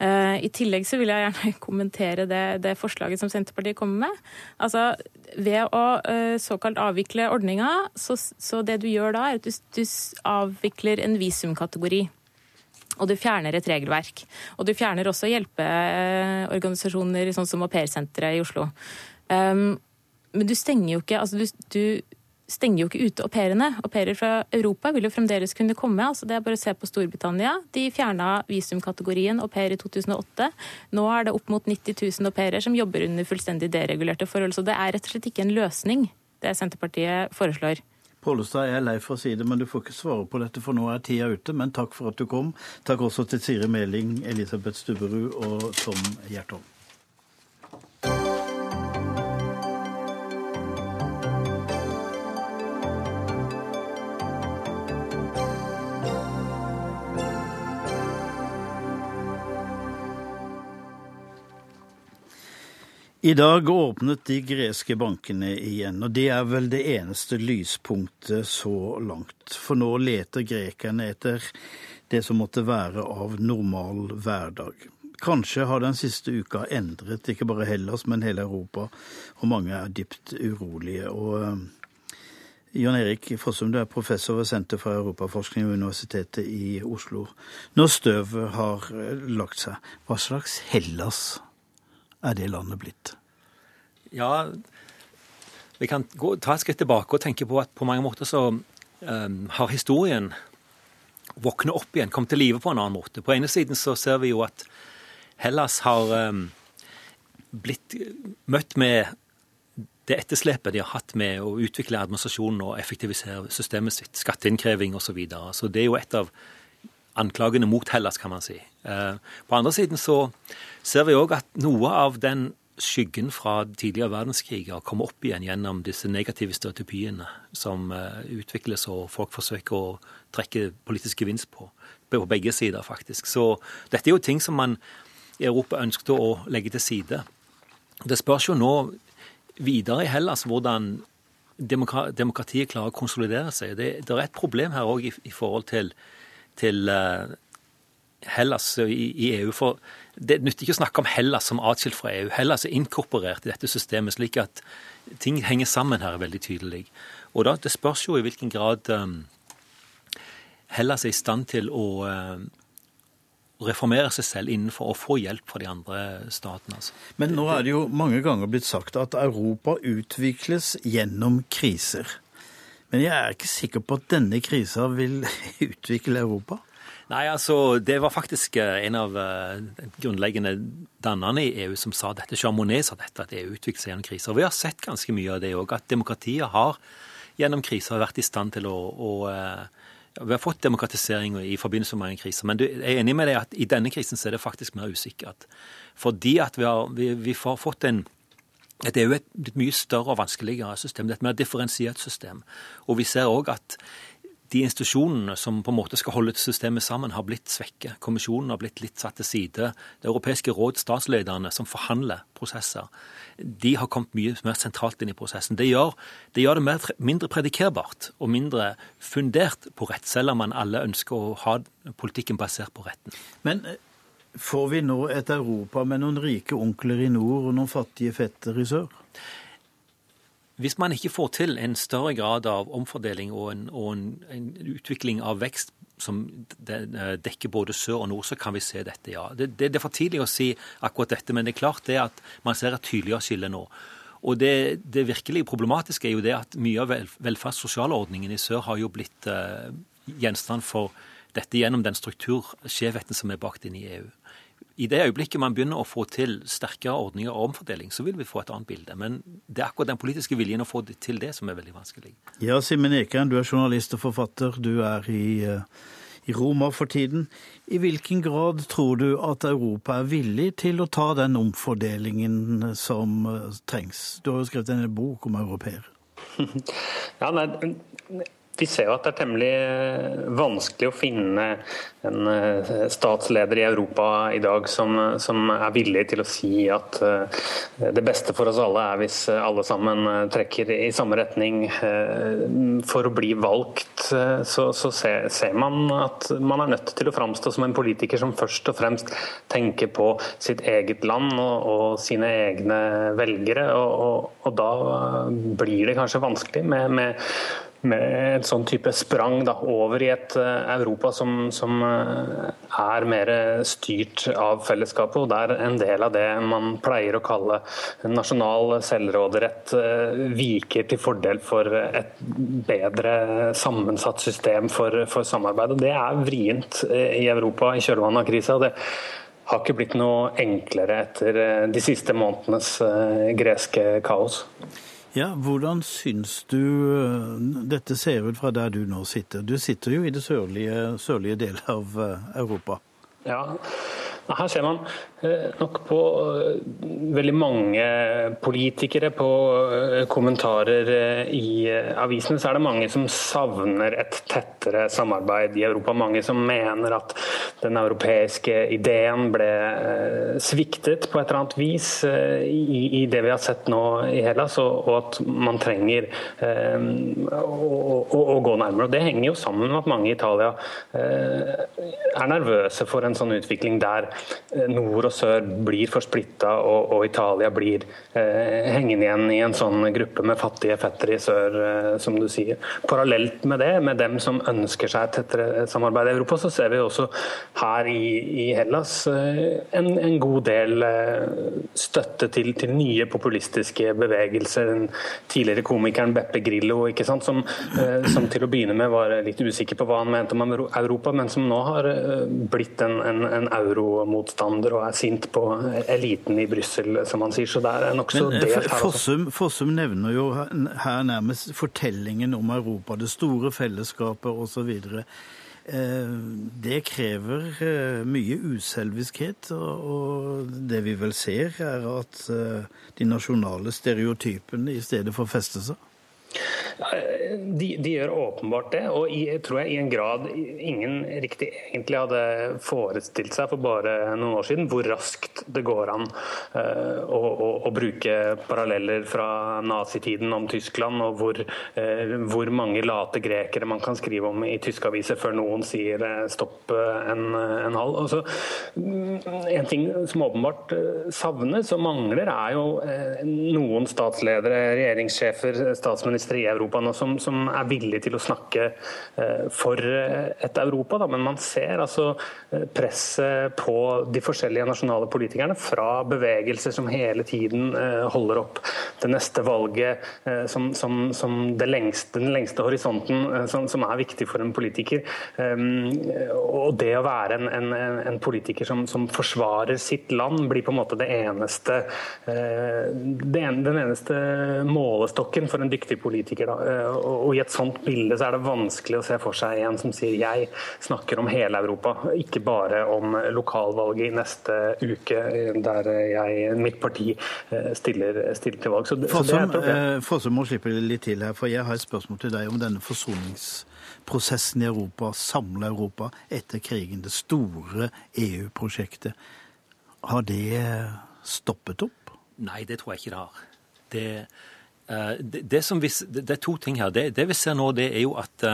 Uh, I tillegg så vil jeg gjerne kommentere det, det, forslaget som Senterpartiet kommer med. Altså, Ved å uh, såkalt avvikle ordninga, så, så, det du gjør da, er at du, du avvikler en visumkategori. Og du fjerner et regelverk. Og du fjerner også hjelpeorganisasjoner sånn som Au Pair Senteret i Oslo. Um, men du stenger jo ikke altså du, du stenger jo ikke ute au pairene. Au pairer fra Europa vil jo fremdeles kunne komme. altså Det er bare å se på Storbritannia. De fjerna visumkategorien au pair i 2008. Nå er det opp mot 90 000 au pairer som jobber under fullstendig deregulerte forhold. Så det er rett og slett ikke en løsning, det Senterpartiet foreslår. Pollestad, jeg er lei for å si det, men du får ikke svare på dette, for nå er tida ute. Men takk for at du kom. Takk også til Siri Meling, Elisabeth Stubberud og Tom Gjertholm. I dag åpnet de greske bankene igjen, og det er vel det eneste lyspunktet så langt. For nå leter grekerne etter det som måtte være av normal hverdag. Kanskje har den siste uka endret ikke bare Hellas, men hele Europa, og mange er dypt urolige. Og uh, Jan Erik Fossum, du er professor ved Senter for europaforskning ved Universitetet i Oslo. Når støvet har eh, lagt seg, hva slags Hellas er det landet blitt? Ja, vi kan gå, ta et skritt tilbake og tenke på at på mange måter så um, har historien våknet opp igjen, kommet til live på en annen måte. På ene siden så ser vi jo at Hellas har um, blitt møtt med det etterslepet de har hatt med å utvikle administrasjonen og effektivisere systemet sitt, skatteinnkreving osv. Så, videre. så det er jo et av anklagene mot Hellas, kan man si. Uh, på andre siden så ser vi òg at noe av den skyggen fra tidligere verdenskriger kommer opp igjen gjennom disse negative stereotypiene som uh, utvikles og folk forsøker å trekke politisk gevinst på. På begge sider, faktisk. Så dette er jo ting som man i Europa ønsket å legge til side. Det spørs jo nå videre i Hellas hvordan demokratiet klarer å konsolidere seg. Det, det er et problem her òg i, i, forhold til, til uh, Hellas i, i EU. for det nytter ikke å snakke om Hellas som atskilt fra EU. Hellas er inkorporert i dette systemet, slik at ting henger sammen her veldig tydelig. Og da, Det spørs jo i hvilken grad um, Hellas er i stand til å uh, reformere seg selv innenfor å få hjelp fra de andre statene. Altså. Men nå er det jo mange ganger blitt sagt at Europa utvikles gjennom kriser. Men jeg er ikke sikker på at denne krisa vil utvikle Europa? Nei, altså, Det var faktisk eh, en av uh, grunnleggende dannerne i EU som sa dette. Jean Monnet sa dette, at EU utvikler seg gjennom kriser. Vi har sett ganske mye av det òg, at demokratiet har gjennom kriser vært i stand til å, å uh, Vi har fått demokratisering i forbindelse med mange kriser, Men jeg er enig med deg at i denne krisen så er det faktisk mer usikkert. Fordi at vi har, vi, vi har fått en det er jo et mye større og vanskeligere system. Det er et mer differensiert system. Og vi ser òg at de institusjonene som på en måte skal holde systemet sammen, har blitt svekket. Kommisjonen har blitt litt satt til side. Det europeiske råd, statslederne som forhandler prosesser, de har kommet mye mer sentralt inn i prosessen. Det gjør det, gjør det mer, mindre predikerbart og mindre fundert på rett, selv om man alle ønsker å ha politikken basert på retten. Men eh, får vi nå et Europa med noen rike onkler i nord og noen fattige fetter i sør? Hvis man ikke får til en større grad av omfordeling og en, og en, en utvikling av vekst som eh, dekker både sør og nord, så kan vi se dette, ja. Det, det, det, er for tidlig å si akkurat dette, men det er klart det at man ser et tydeligere skille nå. Og det, det virkelig problematiske er jo det at mye av velferds- og sosialordningen i sør har jo blitt uh, gjenstand for dette gjennom den strukturskjevheten som er bakt inn i EU i det øyeblikket man begynner å få til sterkere ordninger og omfordeling, så vil vi få et annet bilde. Men det er akkurat den politiske viljen å få til det som er veldig vanskelig. Ja, Simen Ekern, du er journalist og forfatter. Du er i, eh, i Roma for tiden. I hvilken grad tror du at Europa er villig til å ta den omfordelingen som eh, trengs? Du har jo skrevet en bok om europeere. Ja, nei, vi ser jo at det er temmelig eh, vanskelig å finne en eh, statsleder i Europa i dag som, som, er villig til å si at eh, det beste for oss alle er hvis alle sammen trekker i samme retning. For å bli valgt så, så ser, ser, man at man er nødt til å framstå som en politiker som først og fremst tenker på sitt eget land og, og sine egne velgere. Og, og, og, da blir det kanskje vanskelig med, med med en sånn type sprang da, over i et uh, Europa som, som uh, er mer styrt av fellesskapet, og der en del av det man pleier å kalle nasjonal selvråderett, uh, viker til fordel for et bedre sammensatt system for, for samarbeid. Og Det er vrient i Europa i kjølvannet av krisa. Det har ikke blitt noe enklere etter de siste månedenes greske kaos. Ja, Hvordan syns du eh, dette ser ut fra der du nå sitter? Du sitter jo i det sørlige, sørlige delen av eh, Europa. Ja, her ser man eh, nok på eh, veldig mange politikere, på eh, kommentarer i avisene, så er det mange som savner et tettere samarbeid i Europa. Mange som mener at den europeiske ideen ble sviktet på et eller annet vis i, det vi har sett nå i Hellas, og, at man trenger å, gå nærmere. Og Det henger jo sammen med at mange i Italia er nervøse for en sånn utvikling der nord og sør blir for splitta, og, og, Italia blir eh, hengende igjen i en sånn gruppe med fattige fettere i sør, eh, som du sier. Parallelt med det, med dem som ønsker seg tettere samarbeid i Europa, så ser vi også her i, i Hellas eh, en, en, god del eh, støtte til, til, nye populistiske bevegelser. Den tidligere komikeren Beppe Grillo, som, eh, som, til å begynne med var litt usikker på hva han mente om Europa, men som nå har blitt en, en, en euro motstander og er sint på eliten i Brussel, som han sier. Så det er nokså delt her. Fossum, Fossum nevner jo her nærmest fortellingen om Europa, det store fellesskapet osv. Eh, det krever eh, mye uselviskhet, og det vi vel ser, er at eh, de nasjonale stereotypene i stedet får feste seg. De, de, gjør åpenbart det, og i, tror jeg i en grad ingen riktig egentlig hadde forestilt seg for bare noen år siden hvor raskt det går an uh, å, å, å, bruke paralleller fra nazitiden om Tyskland, og hvor, uh, hvor, mange late grekere man kan skrive om i tyske aviser før noen sier uh, stopp en, en halv. Altså, en ting som åpenbart savnes og mangler, er jo noen statsledere, regjeringssjefer, statsministre i Europa nå som, som er villige til å snakke eh, for eh, et Europa. Da. Men man ser altså eh, presset på de forskjellige nasjonale politikerne fra bevegelser som hele tiden holder opp det neste valget som, som, som det lengste, den lengste horisonten som, som, er viktig for en politiker. Og det å være en, en, en politiker som, forsvarer sitt land, blir på en måte det eneste, den eneste målestokken for en dyktig politiker og I et sånt bilde så er det vanskelig å se for seg en som sier jeg snakker om hele Europa, ikke bare om lokalvalget i neste uke, der jeg, mitt parti eh, stiller, stiller til valg. Så, Fossum, så Fossum må slippe litt til her, for jeg har et spørsmål til deg om denne forsoningsprosessen i Europa, samle Europa etter krigen, det store EU-prosjektet. Har det stoppet opp? Nei, det tror jeg ikke det har. Det, Eh, det, det, vi, det, er to ting her. Det, det, vi ser nå, det er jo at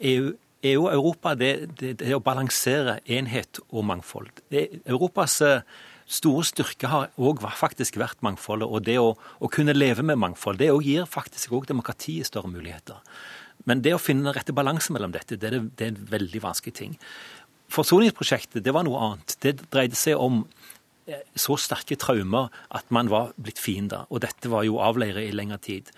EU, EU, og Europa det, er å balansere enhet og mangfold. Europas uh, store styrke har òg faktisk vært mangfoldet. Og det å, å kunne leve med mangfold det gir faktisk òg demokratiet større muligheter. Men det å finne den rette balanse mellom dette, det er, det er en veldig vanskelig ting. Forsoningsprosjektet det var noe annet. Det dreide seg om så sterke traumer at man var blitt fiender. Og dette var jo avleire i lengre tid.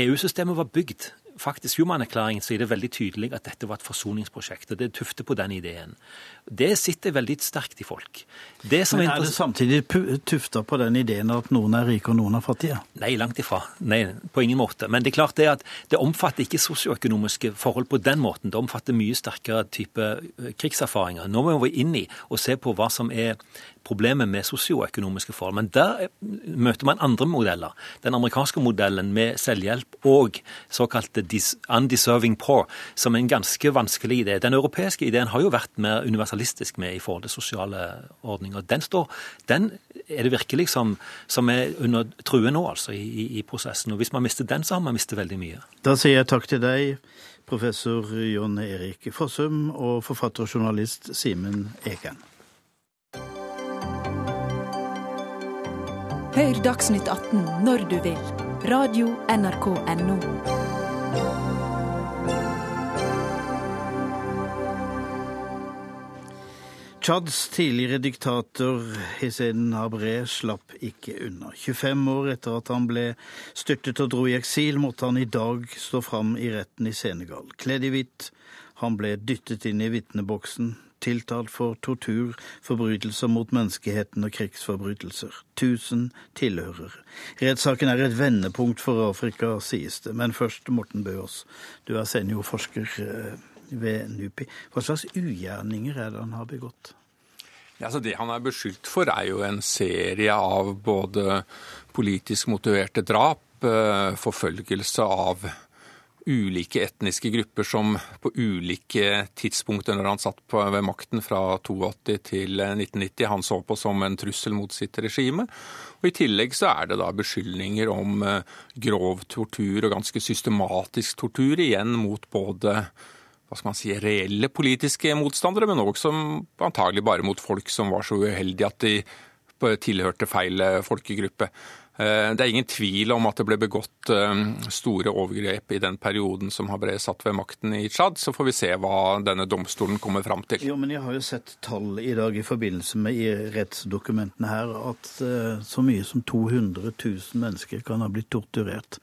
EU-systemet var bygd faktisk Human-erklæringen så er det veldig tydelig at dette var et forsoningsprosjekt. og Det tufter på den ideen. Det sitter veldig sterkt i folk. Det Men er, det samtidig tufta på den ideen at noen er rike og noen er fattige? Nei, langt ifra. Nei, på ingen måte. Men det er klart det at det omfatter ikke sosioøkonomiske forhold på den måten. Det omfatter mye sterkere type eh, krigserfaringer. Nå må vi inn i og se på hva som er problemet med sosioøkonomiske forhold. Men der møter man andre modeller. Den amerikanske modellen med selvhjelp og såkalte undeserving poor, som er en ganske vanskelig idé. Den europeiske ideen har jo vært mer universalistisk med i forhold til sosiale ordninger. Den, står, den er det virkelig som, som er under true nå, altså, i, i, prosessen. Og hvis man mister den, så har man mistet veldig mye. Da sier jeg takk til deg, professor Jon Erik Fossum, og forfatter og journalist Simen Eken. Hør Dagsnytt 18 når du vil. Radio NRK Radio.nrk.no. Tsjads tidligere diktator Hisseden Habre slapp ikke unna. 25 år etter at han ble styrtet og dro i eksil, måtte han i dag stå fram i retten i Senegal. Kledd i hvitt. Han ble dyttet inn i vitneboksen tiltalt for tortur, forbrytelser mot menneskeheten og krigsforbrytelser. Tusen tilhørere. Rettssaken er et vendepunkt for Afrika, sies det. Men først, Morten Bøås, du er seniorforsker eh, ved NUPI. Hva slags ugjerninger er det han har begått? Ja, altså det han er beskyldt for, er jo en serie av både politisk motiverte drap, eh, forfølgelse av ulike etniske grupper som på ulike tidspunkter når han satt på, ved makten fra 82 til 1990, han så på som en trussel mot sitt regime. Og I tillegg så er det da beskyldninger om eh, grov tortur og ganske systematisk tortur, igjen mot både hva skal man si, reelle politiske motstandere, men også antagelig bare mot folk som var så uheldige at de tilhørte feil folkegruppe. Eh, det er ingen tvil om at det ble begått eh, store overgrep i den perioden som Habré satt ved makten i Tsjad. Så får vi se hva denne domstolen kommer fram til. Jo, men Jeg har jo sett tall i dag i forbindelse med rettsdokumentene her at eh, så mye som 200 000 mennesker kan ha blitt torturert.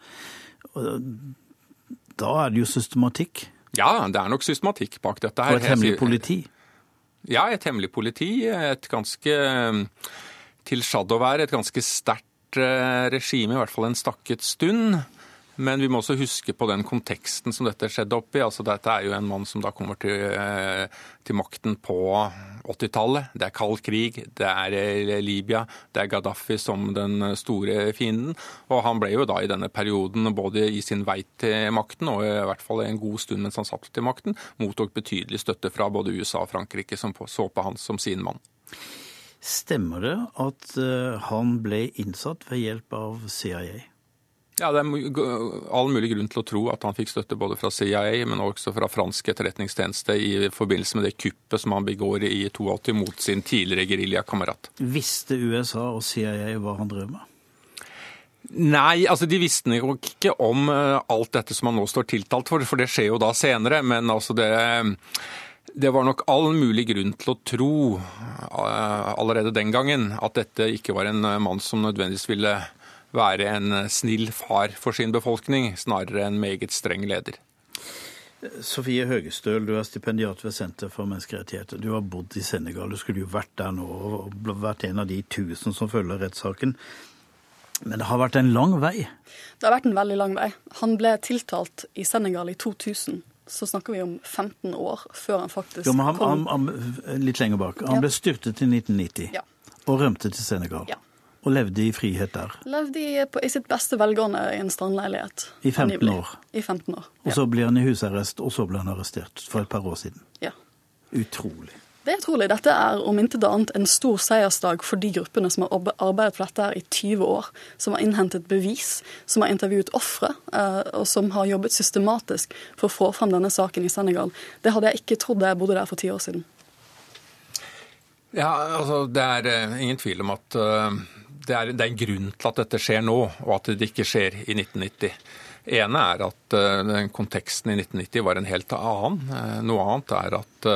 Da er det jo systematikk? Ja, det er nok systematikk bak dette. her. Og et hemmelig politi? Ja, et hemmelig politi. Et ganske til Tsjad å være et ganske sterkt Eh, regime, i hvert fall en stakket stund. Men vi må også huske på den konteksten som dette skjedde oppi. Altså, dette er jo en mann som da kommer til, eh, til makten på 80-tallet. Det er kald krig, det er eh, Libya, det er Gaddafi som den store fienden. Og han ble jo da i denne perioden, både i sin vei til makten og i hvert fall en god stund mens han satt til makten, mottok betydelig støtte fra både USA og Frankrike, som så på han som sin mann. Stemmer det at eh, han ble innsatt ved hjelp av CIA? Ja, Det er all mulig grunn til å tro at han fikk støtte både fra CIA, men også fra fransk etterretningstjeneste i forbindelse med det kuppet som han begår i 82 mot sin tidligere geriljakamerat. Visste USA og CIA hva han drev med? Nei, altså de visste jo ikke om eh, alt dette som han nå står tiltalt for, for det skjer jo da senere. Men altså det det var nok all mulig grunn til å tro eh, allerede den gangen at dette ikke var en mann som nødvendigvis ville være en snill far for sin befolkning, snarere en meget streng leder. Sofie Høgestøl, du er stipendiat ved Senter for menneskerettigheter. Du har bodd i Senegal. Du skulle jo vært der nå og vært en av de tusen som følger rettssaken. Men det har vært en lang vei? Det har vært en veldig lang vei. Han ble tiltalt i Senegal i 2000 så snakker vi om 15 år før han faktisk jo, men han, kom. Han, han, litt lenger bak. Han ja. ble styrtet i 1990 ja. og rømte til Senegal. Ja. Og levde i frihet der. Levde i, på, i sitt beste velgående i en strandleilighet. I 15 år. I 15 år. Og så blir han i husarrest, og så ble han arrestert for et par år siden. Ja. Utrolig. Det er utrolig. Dette er om intet annet en stor seiersdag for de gruppene som har arbeidet for dette her i 20 år, som har innhentet bevis, som har intervjuet ofre, eh, og som har jobbet systematisk for å få fram denne saken i Senegal. Det hadde jeg ikke trodd da jeg bodde der for ti år siden. Ja, altså Det er uh, ingen tvil om at uh, det, er, det, er, en grunn til at dette skjer nå, og at det ikke skjer i 1990. Det ene er at den konteksten i 1990 var en helt annen. Noe annet er at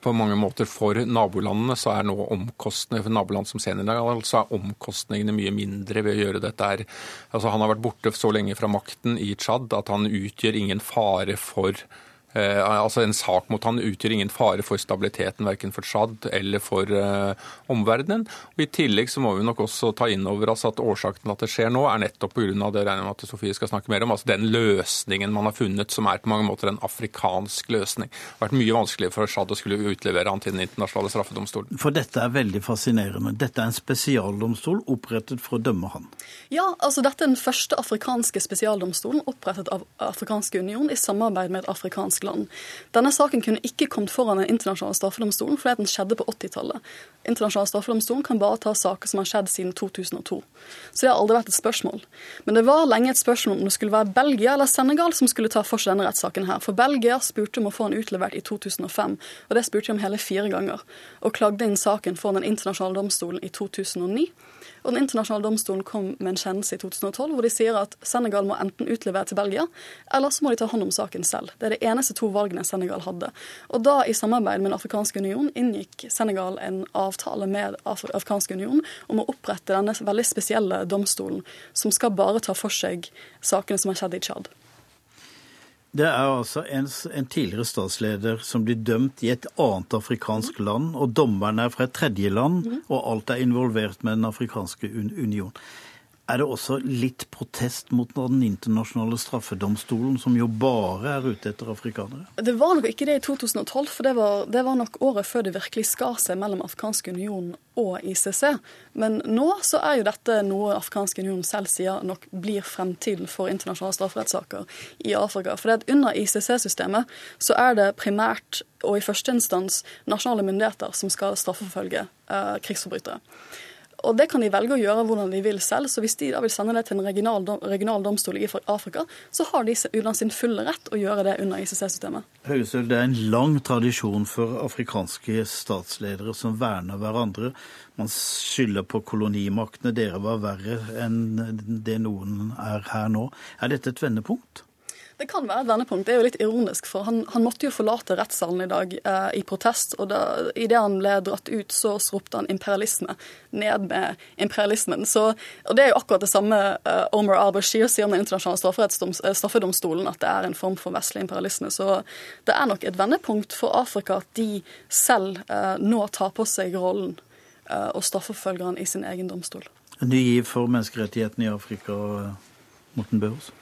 på mange måter for nabolandene så er nå omkostningene for naboland som Senegal, så er omkostningene mye mindre ved å gjøre dette her. Altså Han har vært borte så lenge fra makten i Tsjad at han utgjør ingen fare for Eh, altså En sak mot han utgjør ingen fare for stabiliteten verken for Tsjad eller for eh, omverdenen. Og I tillegg så må vi nok også ta inn over oss at årsaken til at det skjer nå, er nettopp pga. det regner med at Sofie skal snakke mer om, altså den løsningen man har funnet, som er på mange måter en afrikansk løsning. Det har vært mye vanskeligere for Tsjad å skulle utlevere han til Den internasjonale straffedomstolen. For dette er veldig fascinerende. Dette er en spesialdomstol opprettet for å dømme han. Ja, altså dette er den første afrikanske spesialdomstolen opprettet av Afrikansk union i samarbeid med et afrikansk land. Denne saken kunne ikke kommet foran den internasjonale straffedomstolen fordi den skjedde på 80-tallet. Internasjonale straffedomstolen kan bare ta saker som har skjedd siden 2002. Så det har aldri vært et spørsmål. Men det var lenge et spørsmål om det skulle være Belgia eller Senegal som skulle ta for seg denne rettssaken her. For Belgia spurte om å få den utlevert i 2005, og det spurte de om hele fire ganger. Og klagde inn saken for den internasjonale domstolen i 2009. Og Den internasjonale domstolen kom med en kjennelse i 2012 hvor de sier at Senegal må enten utlevere til Belgia, eller så må de ta hånd om saken selv. Det er det eneste to valgene Senegal hadde. Og da, i samarbeid med Den afrikanske union, inngikk Senegal en avtale med Af afrikanske union om å opprette denne veldig spesielle domstolen, som skal bare ta for seg sakene som har skjedd i Tsjad. Det er altså en, en, tidligere statsleder som blir dømt i et annet afrikansk land, og dommeren er fra et tredje land, mhm. og alt er involvert med Den afrikanske union. Er det også litt protest mot Den internasjonale straffedomstolen, som jo bare er ute etter afrikanere? Det var nok ikke det i 2012, for det var, det var nok året før det virkelig skar seg mellom Afghansk union og ICC. Men nå så er jo dette noe Afghansk union selv sier nok blir fremtiden for internasjonale strafferettssaker i Afrika. For under ICC-systemet så er det primært og i første instans nasjonale myndigheter som skal straffeforfølge eh, krigsforbrytere. Og det kan de velge å gjøre hvordan de vil selv. Så hvis de da vil sende det til en regional, regional domstol i Afrika, så har de under sin fulle rett å gjøre det under ICC-systemet. Høgestøl, det er en lang tradisjon for afrikanske statsledere som verner hverandre. Man skylder på kolonimaktene. Dere var verre enn det noen er her nå. Er dette et vendepunkt? Det kan være et vendepunkt. Det er jo litt ironisk, for han, han måtte jo forlate rettssalen i dag eh, i protest. Og da, idet han ble dratt ut, så ropte han imperialisme. Ned med imperialismen. Så, og det er jo akkurat det samme eh, Omar al-Bashir sier om den internasjonale eh, straffedomstolen, at det er en form for vestlig imperialisme. Så det er nok et vendepunkt for Afrika at de selv eh, nå tar på seg rollen eh, og straffeforfølger han i sin egen domstol. En ny giv for menneskerettighetene i Afrika, Morten Børs?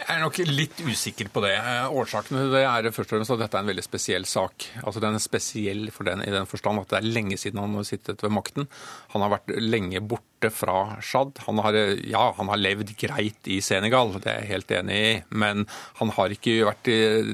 Jeg er nok litt usikker på det. Eh, årsaken til det er først og fremst at dette er en veldig spesiell sak. Altså Den er spesiell for den, i den forstand at det er lenge siden han har sittet ved makten. Han har vært lenge borte fra Tsjad. Han, ja, han har levd greit i Senegal, det er jeg helt enig i, men han har ikke vært,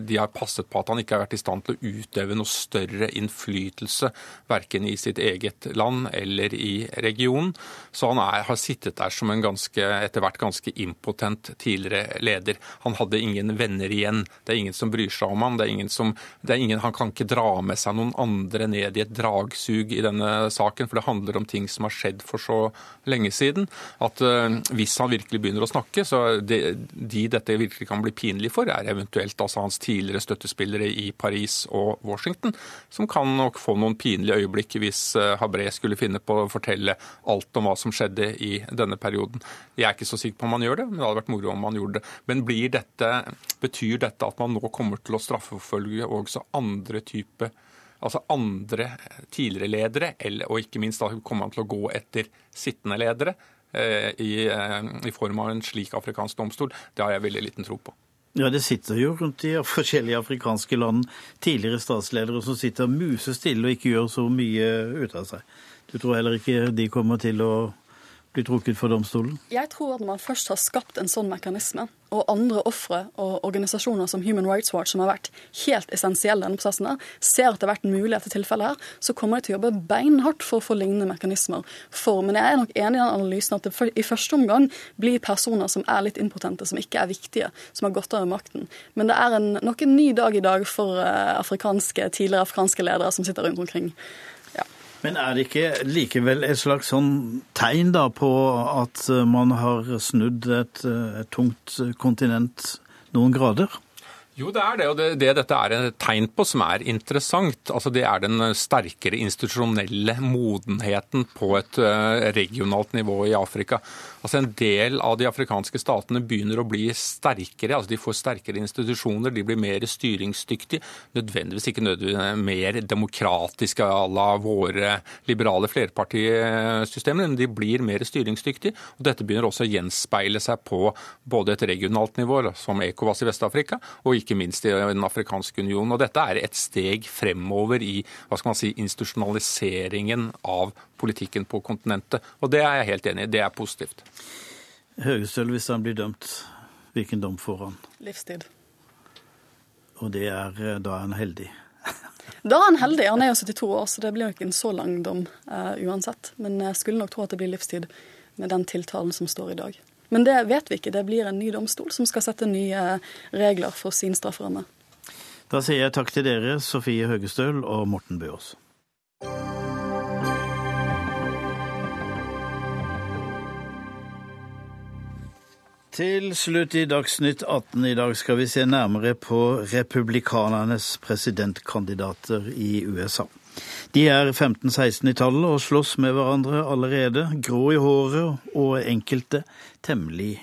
de har passet på at han ikke har vært i stand til å utøve noe større innflytelse, verken i sitt eget land eller i regionen. Så han er, har sittet der som en ganske, etter hvert ganske impotent tidligere leder. Han hadde ingen venner igjen. Det er ingen som bryr seg om ham. Det er ingen som, det er ingen, han kan ikke dra med seg noen andre ned i et dragsug i denne saken, for det handler om ting som har skjedd for så lenge siden. At uh, hvis han virkelig begynner å snakke, så de, de dette virkelig kan bli pinlig for, er eventuelt altså hans tidligere støttespillere i Paris og Washington, som kan nok få noen pinlige øyeblikk hvis uh, Habré skulle finne på å fortelle alt om hva som skjedde i denne perioden. Jeg er ikke så sikker på om han gjør det, men det hadde vært moro om han gjorde det. Men dette, betyr dette at man nå kommer til å straffeforfølge også andre type, altså andre tidligere ledere, og ikke minst da kommer han til å gå etter sittende ledere eh, i, eh, i form av en slik afrikansk domstol. Det har jeg veldig liten tro på. Ja, Det sitter jo rundt i forskjellige afrikanske land tidligere statsledere som sitter musestille og ikke gjør så mye ut av seg. Du tror heller ikke de kommer til å bli trukket for domstolen? Jeg tror at når man først har skapt en sånn mekanisme, og andre ofre og organisasjoner som Human Rights Watch, som har vært helt essensielle i denne prosessen, ser at det har vært en mulighet til tilfelle her, så kommer de til å jobbe beinhardt for å få lignende mekanismer for. Men jeg er nok enig i den analysen at det i første omgang blir personer som er litt impotente, som ikke er viktige, som har gått av makten. Men det er en, nok en ny dag i dag for uh, afrikanske, tidligere afrikanske ledere som sitter rundt omkring. Men er det ikke likevel et slags sånn tegn da på at eh, man har snudd et, eh, et tungt kontinent noen grader? Jo, det er det. Og det, det, dette er et tegn på som er interessant, altså det er den sterkere institusjonelle modenheten på et eh, regionalt nivå i Afrika. Altså En del av de afrikanske statene begynner å bli sterkere. altså De får sterkere institusjoner, de blir mer styringsdyktige. Nødvendigvis ikke nødvendigvis mer demokratiske à la våre liberale flerpartisystemer, men de blir mer styringsdyktige. og Dette begynner også å gjenspeile seg på både et regionalt nivå, som ECOWAS i Vest-Afrika, og ikke minst i Den afrikanske union. Og Dette er et steg fremover i hva skal man si, institusjonaliseringen av politikken på kontinentet. Og det er jeg helt enig i. Det er positivt. Høgestøl, hvis han blir dømt, hvilken dom får han? Livstid. Og det er, eh, da er han heldig? da er han heldig. Han er jo 72 år, så det blir jo ikke en så lang dom uh, uansett. Men jeg skulle nok tro at det blir livstid med den tiltalen som står i dag. Men det vet vi ikke. Det blir en ny domstol som skal sette nye regler for sin strafferamme. Da sier jeg takk til dere, Sofie Høgestøl og Morten Bøås. Til slutt i Dagsnytt 18 i dag skal vi se nærmere på republikanernes presidentkandidater i USA. De er 15-16 i tallet og slåss med hverandre allerede, grå i håret og enkelte temmelig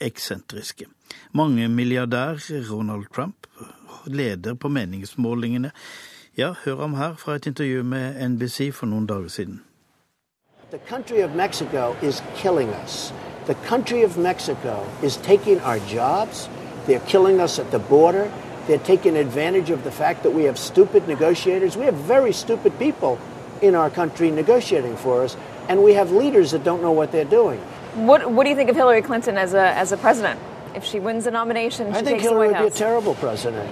eksentriske. Mange milliardær Ronald Trump leder på meningsmålingene. Ja, hør ham her fra et intervju med NBC for noen dager siden. The country of Mexico is killing us. The country of Mexico is taking our jobs. They're killing us at the border. They're taking advantage of the fact that we have stupid negotiators. We have very stupid people in our country negotiating for us, and we have leaders that don't know what they're doing. What, what do you think of Hillary Clinton as a, as a president? If she wins the nomination, she I think Hillary would be a terrible president.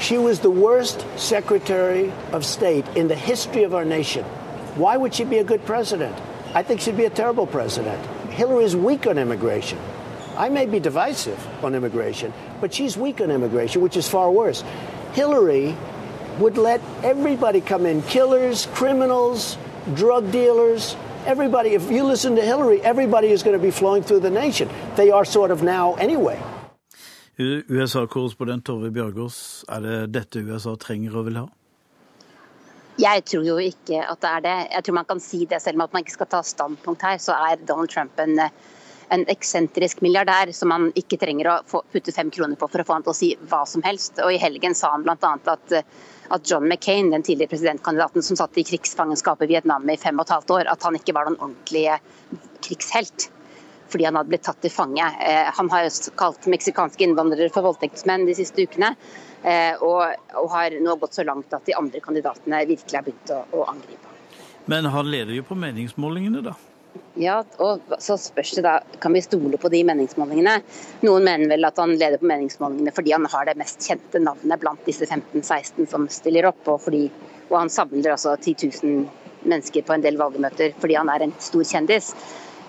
She was the worst Secretary of State in the history of our nation. Why would she be a good president? I think she'd be a terrible president. Hillary is weak on immigration. I may be divisive on immigration, but she's weak on immigration, which is far worse. Hillary would let everybody come in killers, criminals, drug dealers. Everybody, if you listen to Hillary, everybody is going to be flowing through the nation. They are sort of now anyway. USA-korrespondent Tove Bjørgaas, er det dette USA trenger og vil ha? Jeg tror jo ikke at det er det. Jeg tror man kan si det selv om at man ikke skal ta standpunkt her. Så er Donald Trump en, en eksentrisk milliardær som man ikke trenger å få, putte fem kroner på for å få han til å si hva som helst. Og I helgen sa han bl.a. At, at John McCain, den tidligere presidentkandidaten som satt i krigsfangenskap i Vietnam i fem og et halvt år, at han ikke var noen ordentlig krigshelt fordi han hadde blitt tatt til fange. Eh, han har kalt meksikanske innvandrere for voldtektsmenn de siste ukene. Eh, og, og, har nå gått så langt at de andre kandidatene virkelig har begynt å, å angripe. Men han leder jo på meningsmålingene, da? Ja, og så spørs det da, kan vi stole på de meningsmålingene? Noen mener vel at han leder på meningsmålingene fordi han har det mest kjente navnet blant disse 15-16 som stiller opp, og, fordi, og han samler altså 10 000 mennesker på en del valgmøter fordi han er en stor kjendis.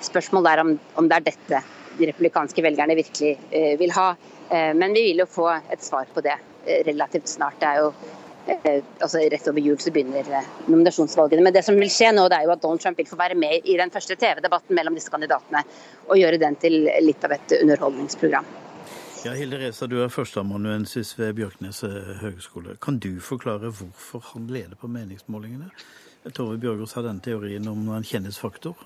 Spørsmålet er om, om det er dette de republikanske velgerne virkelig eh, vil ha. Eh, men vi vil jo få et svar på det eh, relativt snart. Det er jo altså Rett over jul så begynner nominasjonsvalgene. Men det som vil skje nå, det er jo at Donald Trump vil få være med i den første TV-debatten mellom disse kandidatene, og gjøre den til litt av et underholdningsprogram. Ja, Hilde Reza, du er førsteamanuensis ved Bjørknes høgskole. Kan du forklare hvorfor han leder på meningsmålingene? Tove Bjørgaas har denne teorien om en kjendisfaktor.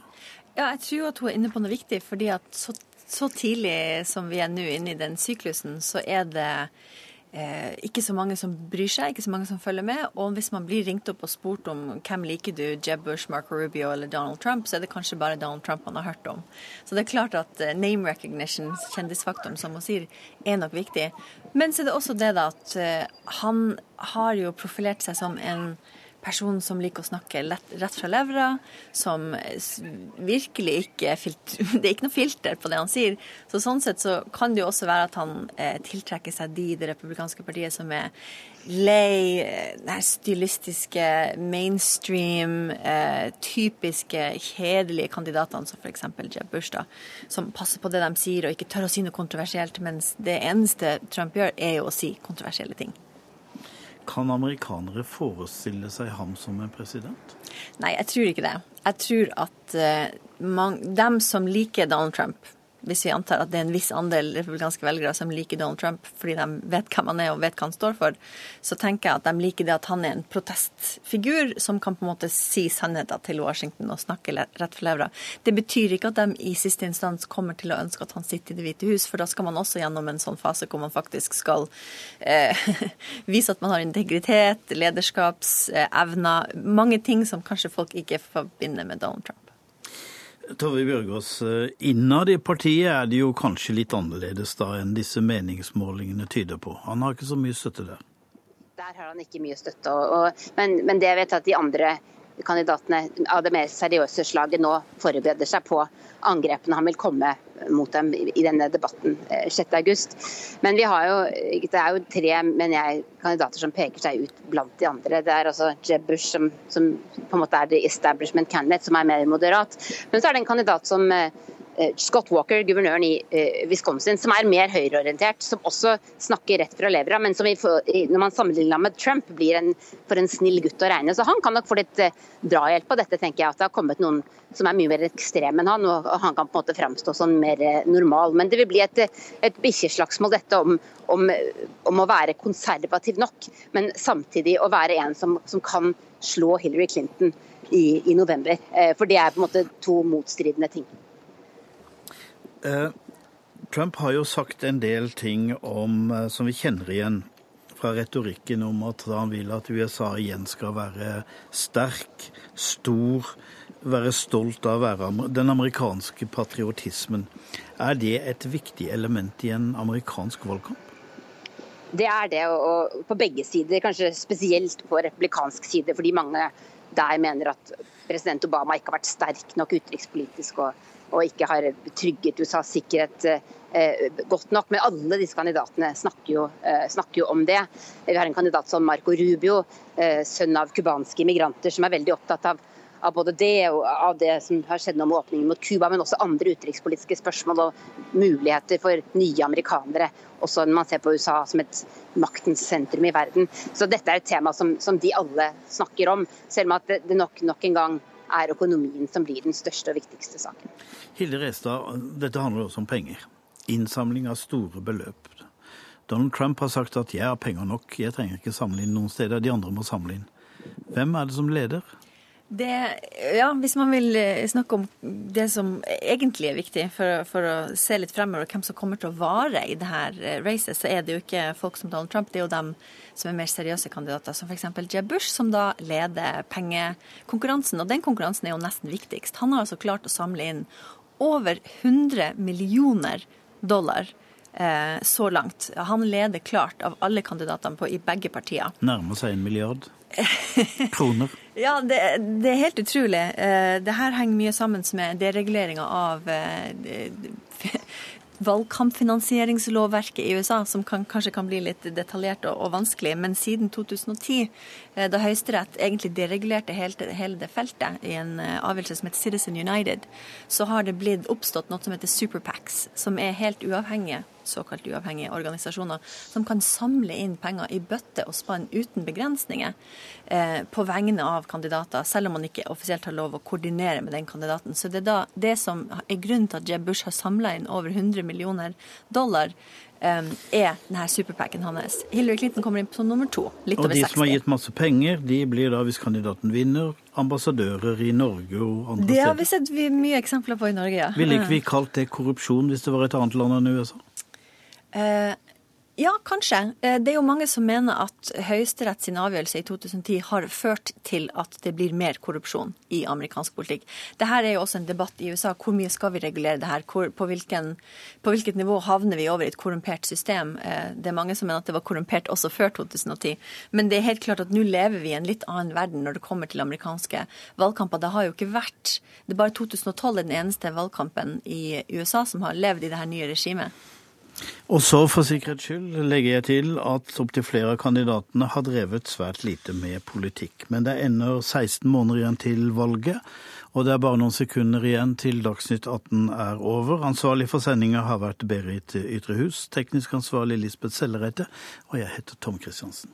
Ja, jeg tror at hun er inne på noe viktig. fordi at så så tidlig som vi er nå inne i den syklusen, så er det eh, ikke så mange som bryr seg, ikke så mange som følger med. Og hvis man blir ringt opp og spurt om hvem liker du, Jeb Bush, Marco Rubio eller Donald Trump, så er det kanskje bare Donald Trump man har hørt om. Så det er klart at eh, name recognition, kjendisfaktoren, som hun sier, er nok viktig. Men så er det også det da at eh, han har jo profilert seg som en person som liker å snakke lett, rett fra levra, som virkelig ikke Det er ikke noe filter på det han sier. Så Sånn sett så kan det jo også være at han eh, tiltrekker seg de i det republikanske partiet som er lei eh, den stylistiske, mainstream, eh, typiske, kjedelige kandidatene, som f.eks. Jeb Bush, da, som passer på det de sier og ikke tør å si noe kontroversielt, mens det eneste Trump gjør, er jo å si kontroversielle ting. Kan amerikanere forestille seg ham som en president? Nei, jeg tror ikke det. Jeg tror at uh, man, dem som liker Donald Trump, hvis vi antar at det er en viss andel republikanske velgere som liker Donald Trump fordi de vet hvem han er og vet hva han står for, så tenker jeg at de liker det at han er en protestfigur som kan på en måte si sannheten til Washington og snakke rett for levra. Det betyr ikke at de i siste instans kommer til å ønske at han sitter i Det hvite hus, for da skal man også gjennom en sånn fase hvor man faktisk skal eh, vise at man har integritet, lederskapsevner, mange ting som kanskje folk ikke forbinder med Donald Trump. Tove Bjørgaas, eh, innad i partiet er det jo kanskje litt annerledes da enn disse meningsmålingene tyder på. Han har ikke så mye støtte der. Der har han ikke mye støtte. Og, og, men, men, det jeg vet at de andre kandidatene av det mer seriøse slaget nå forbereder seg på angrepene han vil komme mot dem i denne debatten 6.8. Eh, Men vi har jo, det er jo tre mener jeg, kandidater som peker seg ut blant de andre. Det er altså Jeb Bush, som, som på en måte er the establishment candidate, som er mer moderat. Men så er det en kandidat som Eh, Scott Walker, guvernøren i eh, Wisconsin, som er mer høyreorientert, som også snakker rett fra levra, men som når man sammenligner med Trump, blir en, for en snill gutt å regne. Så han kan nok få litt eh, drahjelp på dette, tenker jeg. At det har kommet noen som er mye mer ekstrem enn han, og han kan på en måte framstå som mer normal. Men det vil bli et, et bikkjeslagsmål, dette om, om, om, å være konservativ nok, men samtidig å være en som, som kan slå Hillary Clinton i, i november. For det er på en måte to motstridende ting. Eh, Trump har jo sagt en del ting om, eh, som vi kjenner igjen fra retorikken om at han vil at USA igjen skal være sterk, stor, være stolt av å være den amerikanske patriotismen. Er det et viktig element i en amerikansk valgkamp? Det er det, og på begge sider. Kanskje spesielt på republikansk side, fordi mange der mener at president Obama ikke har vært sterk nok utenrikspolitisk. og og ikke har trygget USAs sikkerhet eh, godt nok. Men alle disse kandidatene snakker jo, eh, snakker jo, om det. Vi har en kandidat som Marco Rubio, eh, sønn av cubanske immigranter, som er veldig opptatt av, av både det og av det som har skjedd nå med åpningen mot Cuba, men også andre utenrikspolitiske spørsmål og muligheter for nye amerikanere. Også når man ser på USA som et maktens sentrum i verden. Så dette er et tema som, som de alle snakker om, selv om at det, det nok, nok en gang er økonomien som blir den største og viktigste saken. Hilde Restad, dette handler også om penger. Innsamling av store beløp. Donald Trump har sagt at jeg har penger nok, jeg trenger ikke samle inn noen steder, de andre må samle inn. Hvem er det som leder? Det, ja, Hvis man vil eh, snakke om det som egentlig er viktig for, for, å se litt fremover, hvem som kommer til å vare i det her eh, racet, så er det jo ikke folk som Donald Trump. Det er jo dem som er mer seriøse kandidater, som f.eks. Jeb Bush, som da leder pengekonkurransen. Og den konkurransen er jo nesten viktigst. Han har altså klart å samle inn over 100 millioner dollar eh, så langt. Han leder klart av alle kandidatene på, i begge partier. Nærmer seg en milliard? kroner. Ja, det, det, er helt utrolig. Eh, det her henger mye sammen med dereguleringa av eh, valgkampfinansieringslovverket i USA, som kan, kanskje kan bli litt detaljert og, og, vanskelig. Men siden 2010, eh, da Høyesterett egentlig deregulerte hele, det feltet i en avgjørelse som heter Citizen United, så har det blitt oppstått noe som heter Superpacs, som er helt uavhengige såkalt uavhengige organisasjoner, som kan samle inn penger i bøtte og spann uten begrensninger eh, på vegne av kandidater, selv om man ikke offisielt har lov å koordinere med den kandidaten. Så det er da det som er grunnen til at Jeb Bush har samla inn over 100 millioner dollar, eh, er denne superpacken hans. Hillary Clinton kommer inn på nummer to. Litt og over 60. Og de som har gitt masse penger, de blir da, hvis kandidaten vinner, ambassadører i Norge og andre steder. Det har vi sett mye eksempler på i Norge, ja. Ville ikke vi kalt det korrupsjon hvis det var et annet land enn USA? Eh, ja, kanskje. Eh, det er jo mange som mener at Høyesterett sin avgjørelse i 2010 har ført til at det blir mer korrupsjon i amerikansk politikk. Dette er jo også en debatt i USA. Hvor mye skal vi regulere det her? På, hvilken, på, hvilket nivå havner vi over i et korrumpert system? Eh, det er mange som mener at det var korrumpert også før 2010. Men det er helt klart at nå lever vi i en litt annen verden når det kommer til amerikanske valgkamper. Det har jo ikke vært Det er bare 2012 er den eneste valgkampen i USA som har levd i det her nye regimet. Og så, for sikkerhets skyld, legger jeg til at opptil flere av kandidatene har drevet svært lite med politikk. Men det ender 16 måneder igjen til valget, og det er bare noen sekunder igjen til Dagsnytt 18 er over. Ansvarlig for sendinga har vært Berit Ytrehus, teknisk ansvarlig Lisbeth Sellereite, og jeg heter Tom Christiansen.